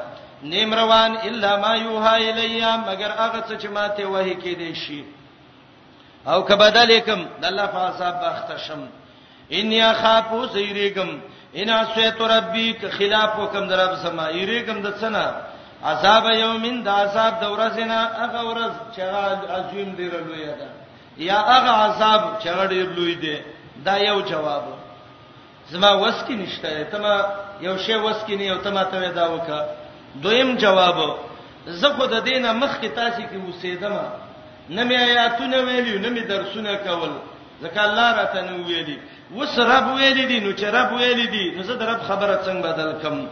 نیم روان الا ما یوها الیا مگر هغه څه چې ماته وਹੀ کې دی شي او که بدل کوم د الله په عذاب باخته شم ان یا خافو زیریګم ان اسیت ربی که خلاف وکم در رب سما یریګم د څنا عذاب یومین د عذاب د ورځې نه هغه ورځ چې عظیم ډیر لوی ده یا هغه عذاب چې ډیر لوی دی دا یو جواب زما وس کې نشته ته ما یو شی وس کې نه یو ته ما ته دا وکا دویم جواب زه خو د دینه مخ کې تاسو کې وسیدم نه مې آیاتونه ویلی نه مې درسونه کول ځکه الله راته نو ویلی وس رب ویلی دي نو چې رب ویلی دي نو زه د رب خبره څنګه بدل کم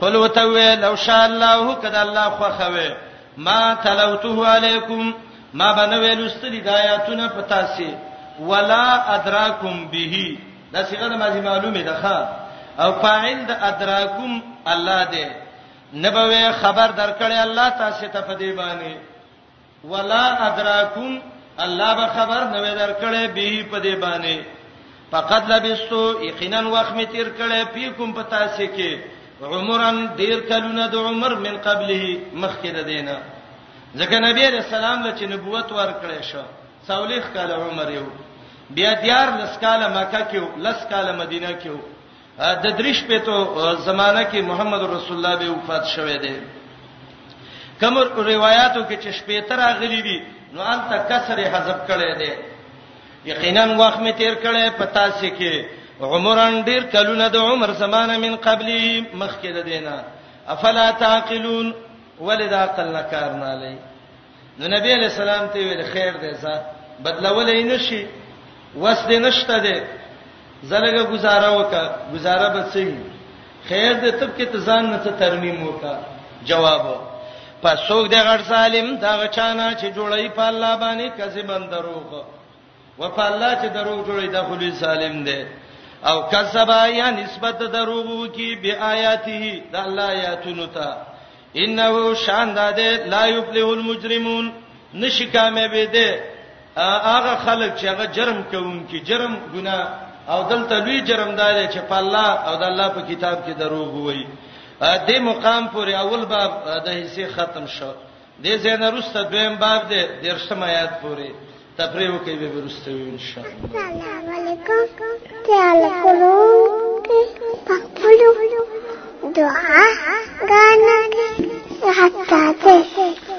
قل وتوی لو شاء الله کذا الله خو خوي ما تلوته علیکم ما بنوي لستری د آیاتونه پتا سي ولا ادراکم به دا څنګه د ماضی معلومه ده ښا او فاعل د ادراکم الله دی نبوي خبر درکړی الله تاسو ته په دی باندې ولا ادراکم الله به خبر نوې درکړې به په دې باندې فقد لبستو یقینا وخت می تیر کړي فیکم پتا سي کې عمرن ډیر کلونه د عمر من قبله مخکې د دینه ځکه نبی رسول الله چې نبوت ورکړې شو څولېخ کال عمر یو بیا دیار لسکاله مکه کې لسکاله مدینه کې د دریش په تو زمانہ کې محمد رسول الله به وفات شوه دی کوم روایتو کې چې شپې تر اغلی دي نو انت کسر حذف کړي دي یقینا وخت می تیر کړي پتا سي کې عمران ډیر کلونه د عمر زمانه من قبلي مخکې د دینه افلا تعقلون ولدا عقل نه کار نه لای نو نبی علیہ السلام ته ویل خیر دی ځه بدلولې نشي وس دې نشته دې زلګه گزاره وکا گزاره به څه خیر دې تب کې تزان نه څه ترمیم وکا جواب پس څوک دې غړ سالم دا غچانا چې جوړی په الله باندې کذبن دروغ وفا الله چې دروغ جوړي دا خو لوی ظالم دی او کذبا یا نسبت دروغ کی بی آیاته د الله آیاتونو ته انه شان ده لا یفلح المجرمون نشی کامیابې ده هغه خلک چې هغه جرم کوونکي جرم ګناه او دلته لوی جرم دار چې په الله او د الله په کتاب کې دروغ وایي د مقام پورې اول باب د حصے ختم شو دې ځای نه وروسته دویم باب دی دېرشم آیات پورې تفریح وکړئ بیا به وروسته وي انشاءالله سلام علیکم خیال کولو په خپلو دعا ګانو کې حتی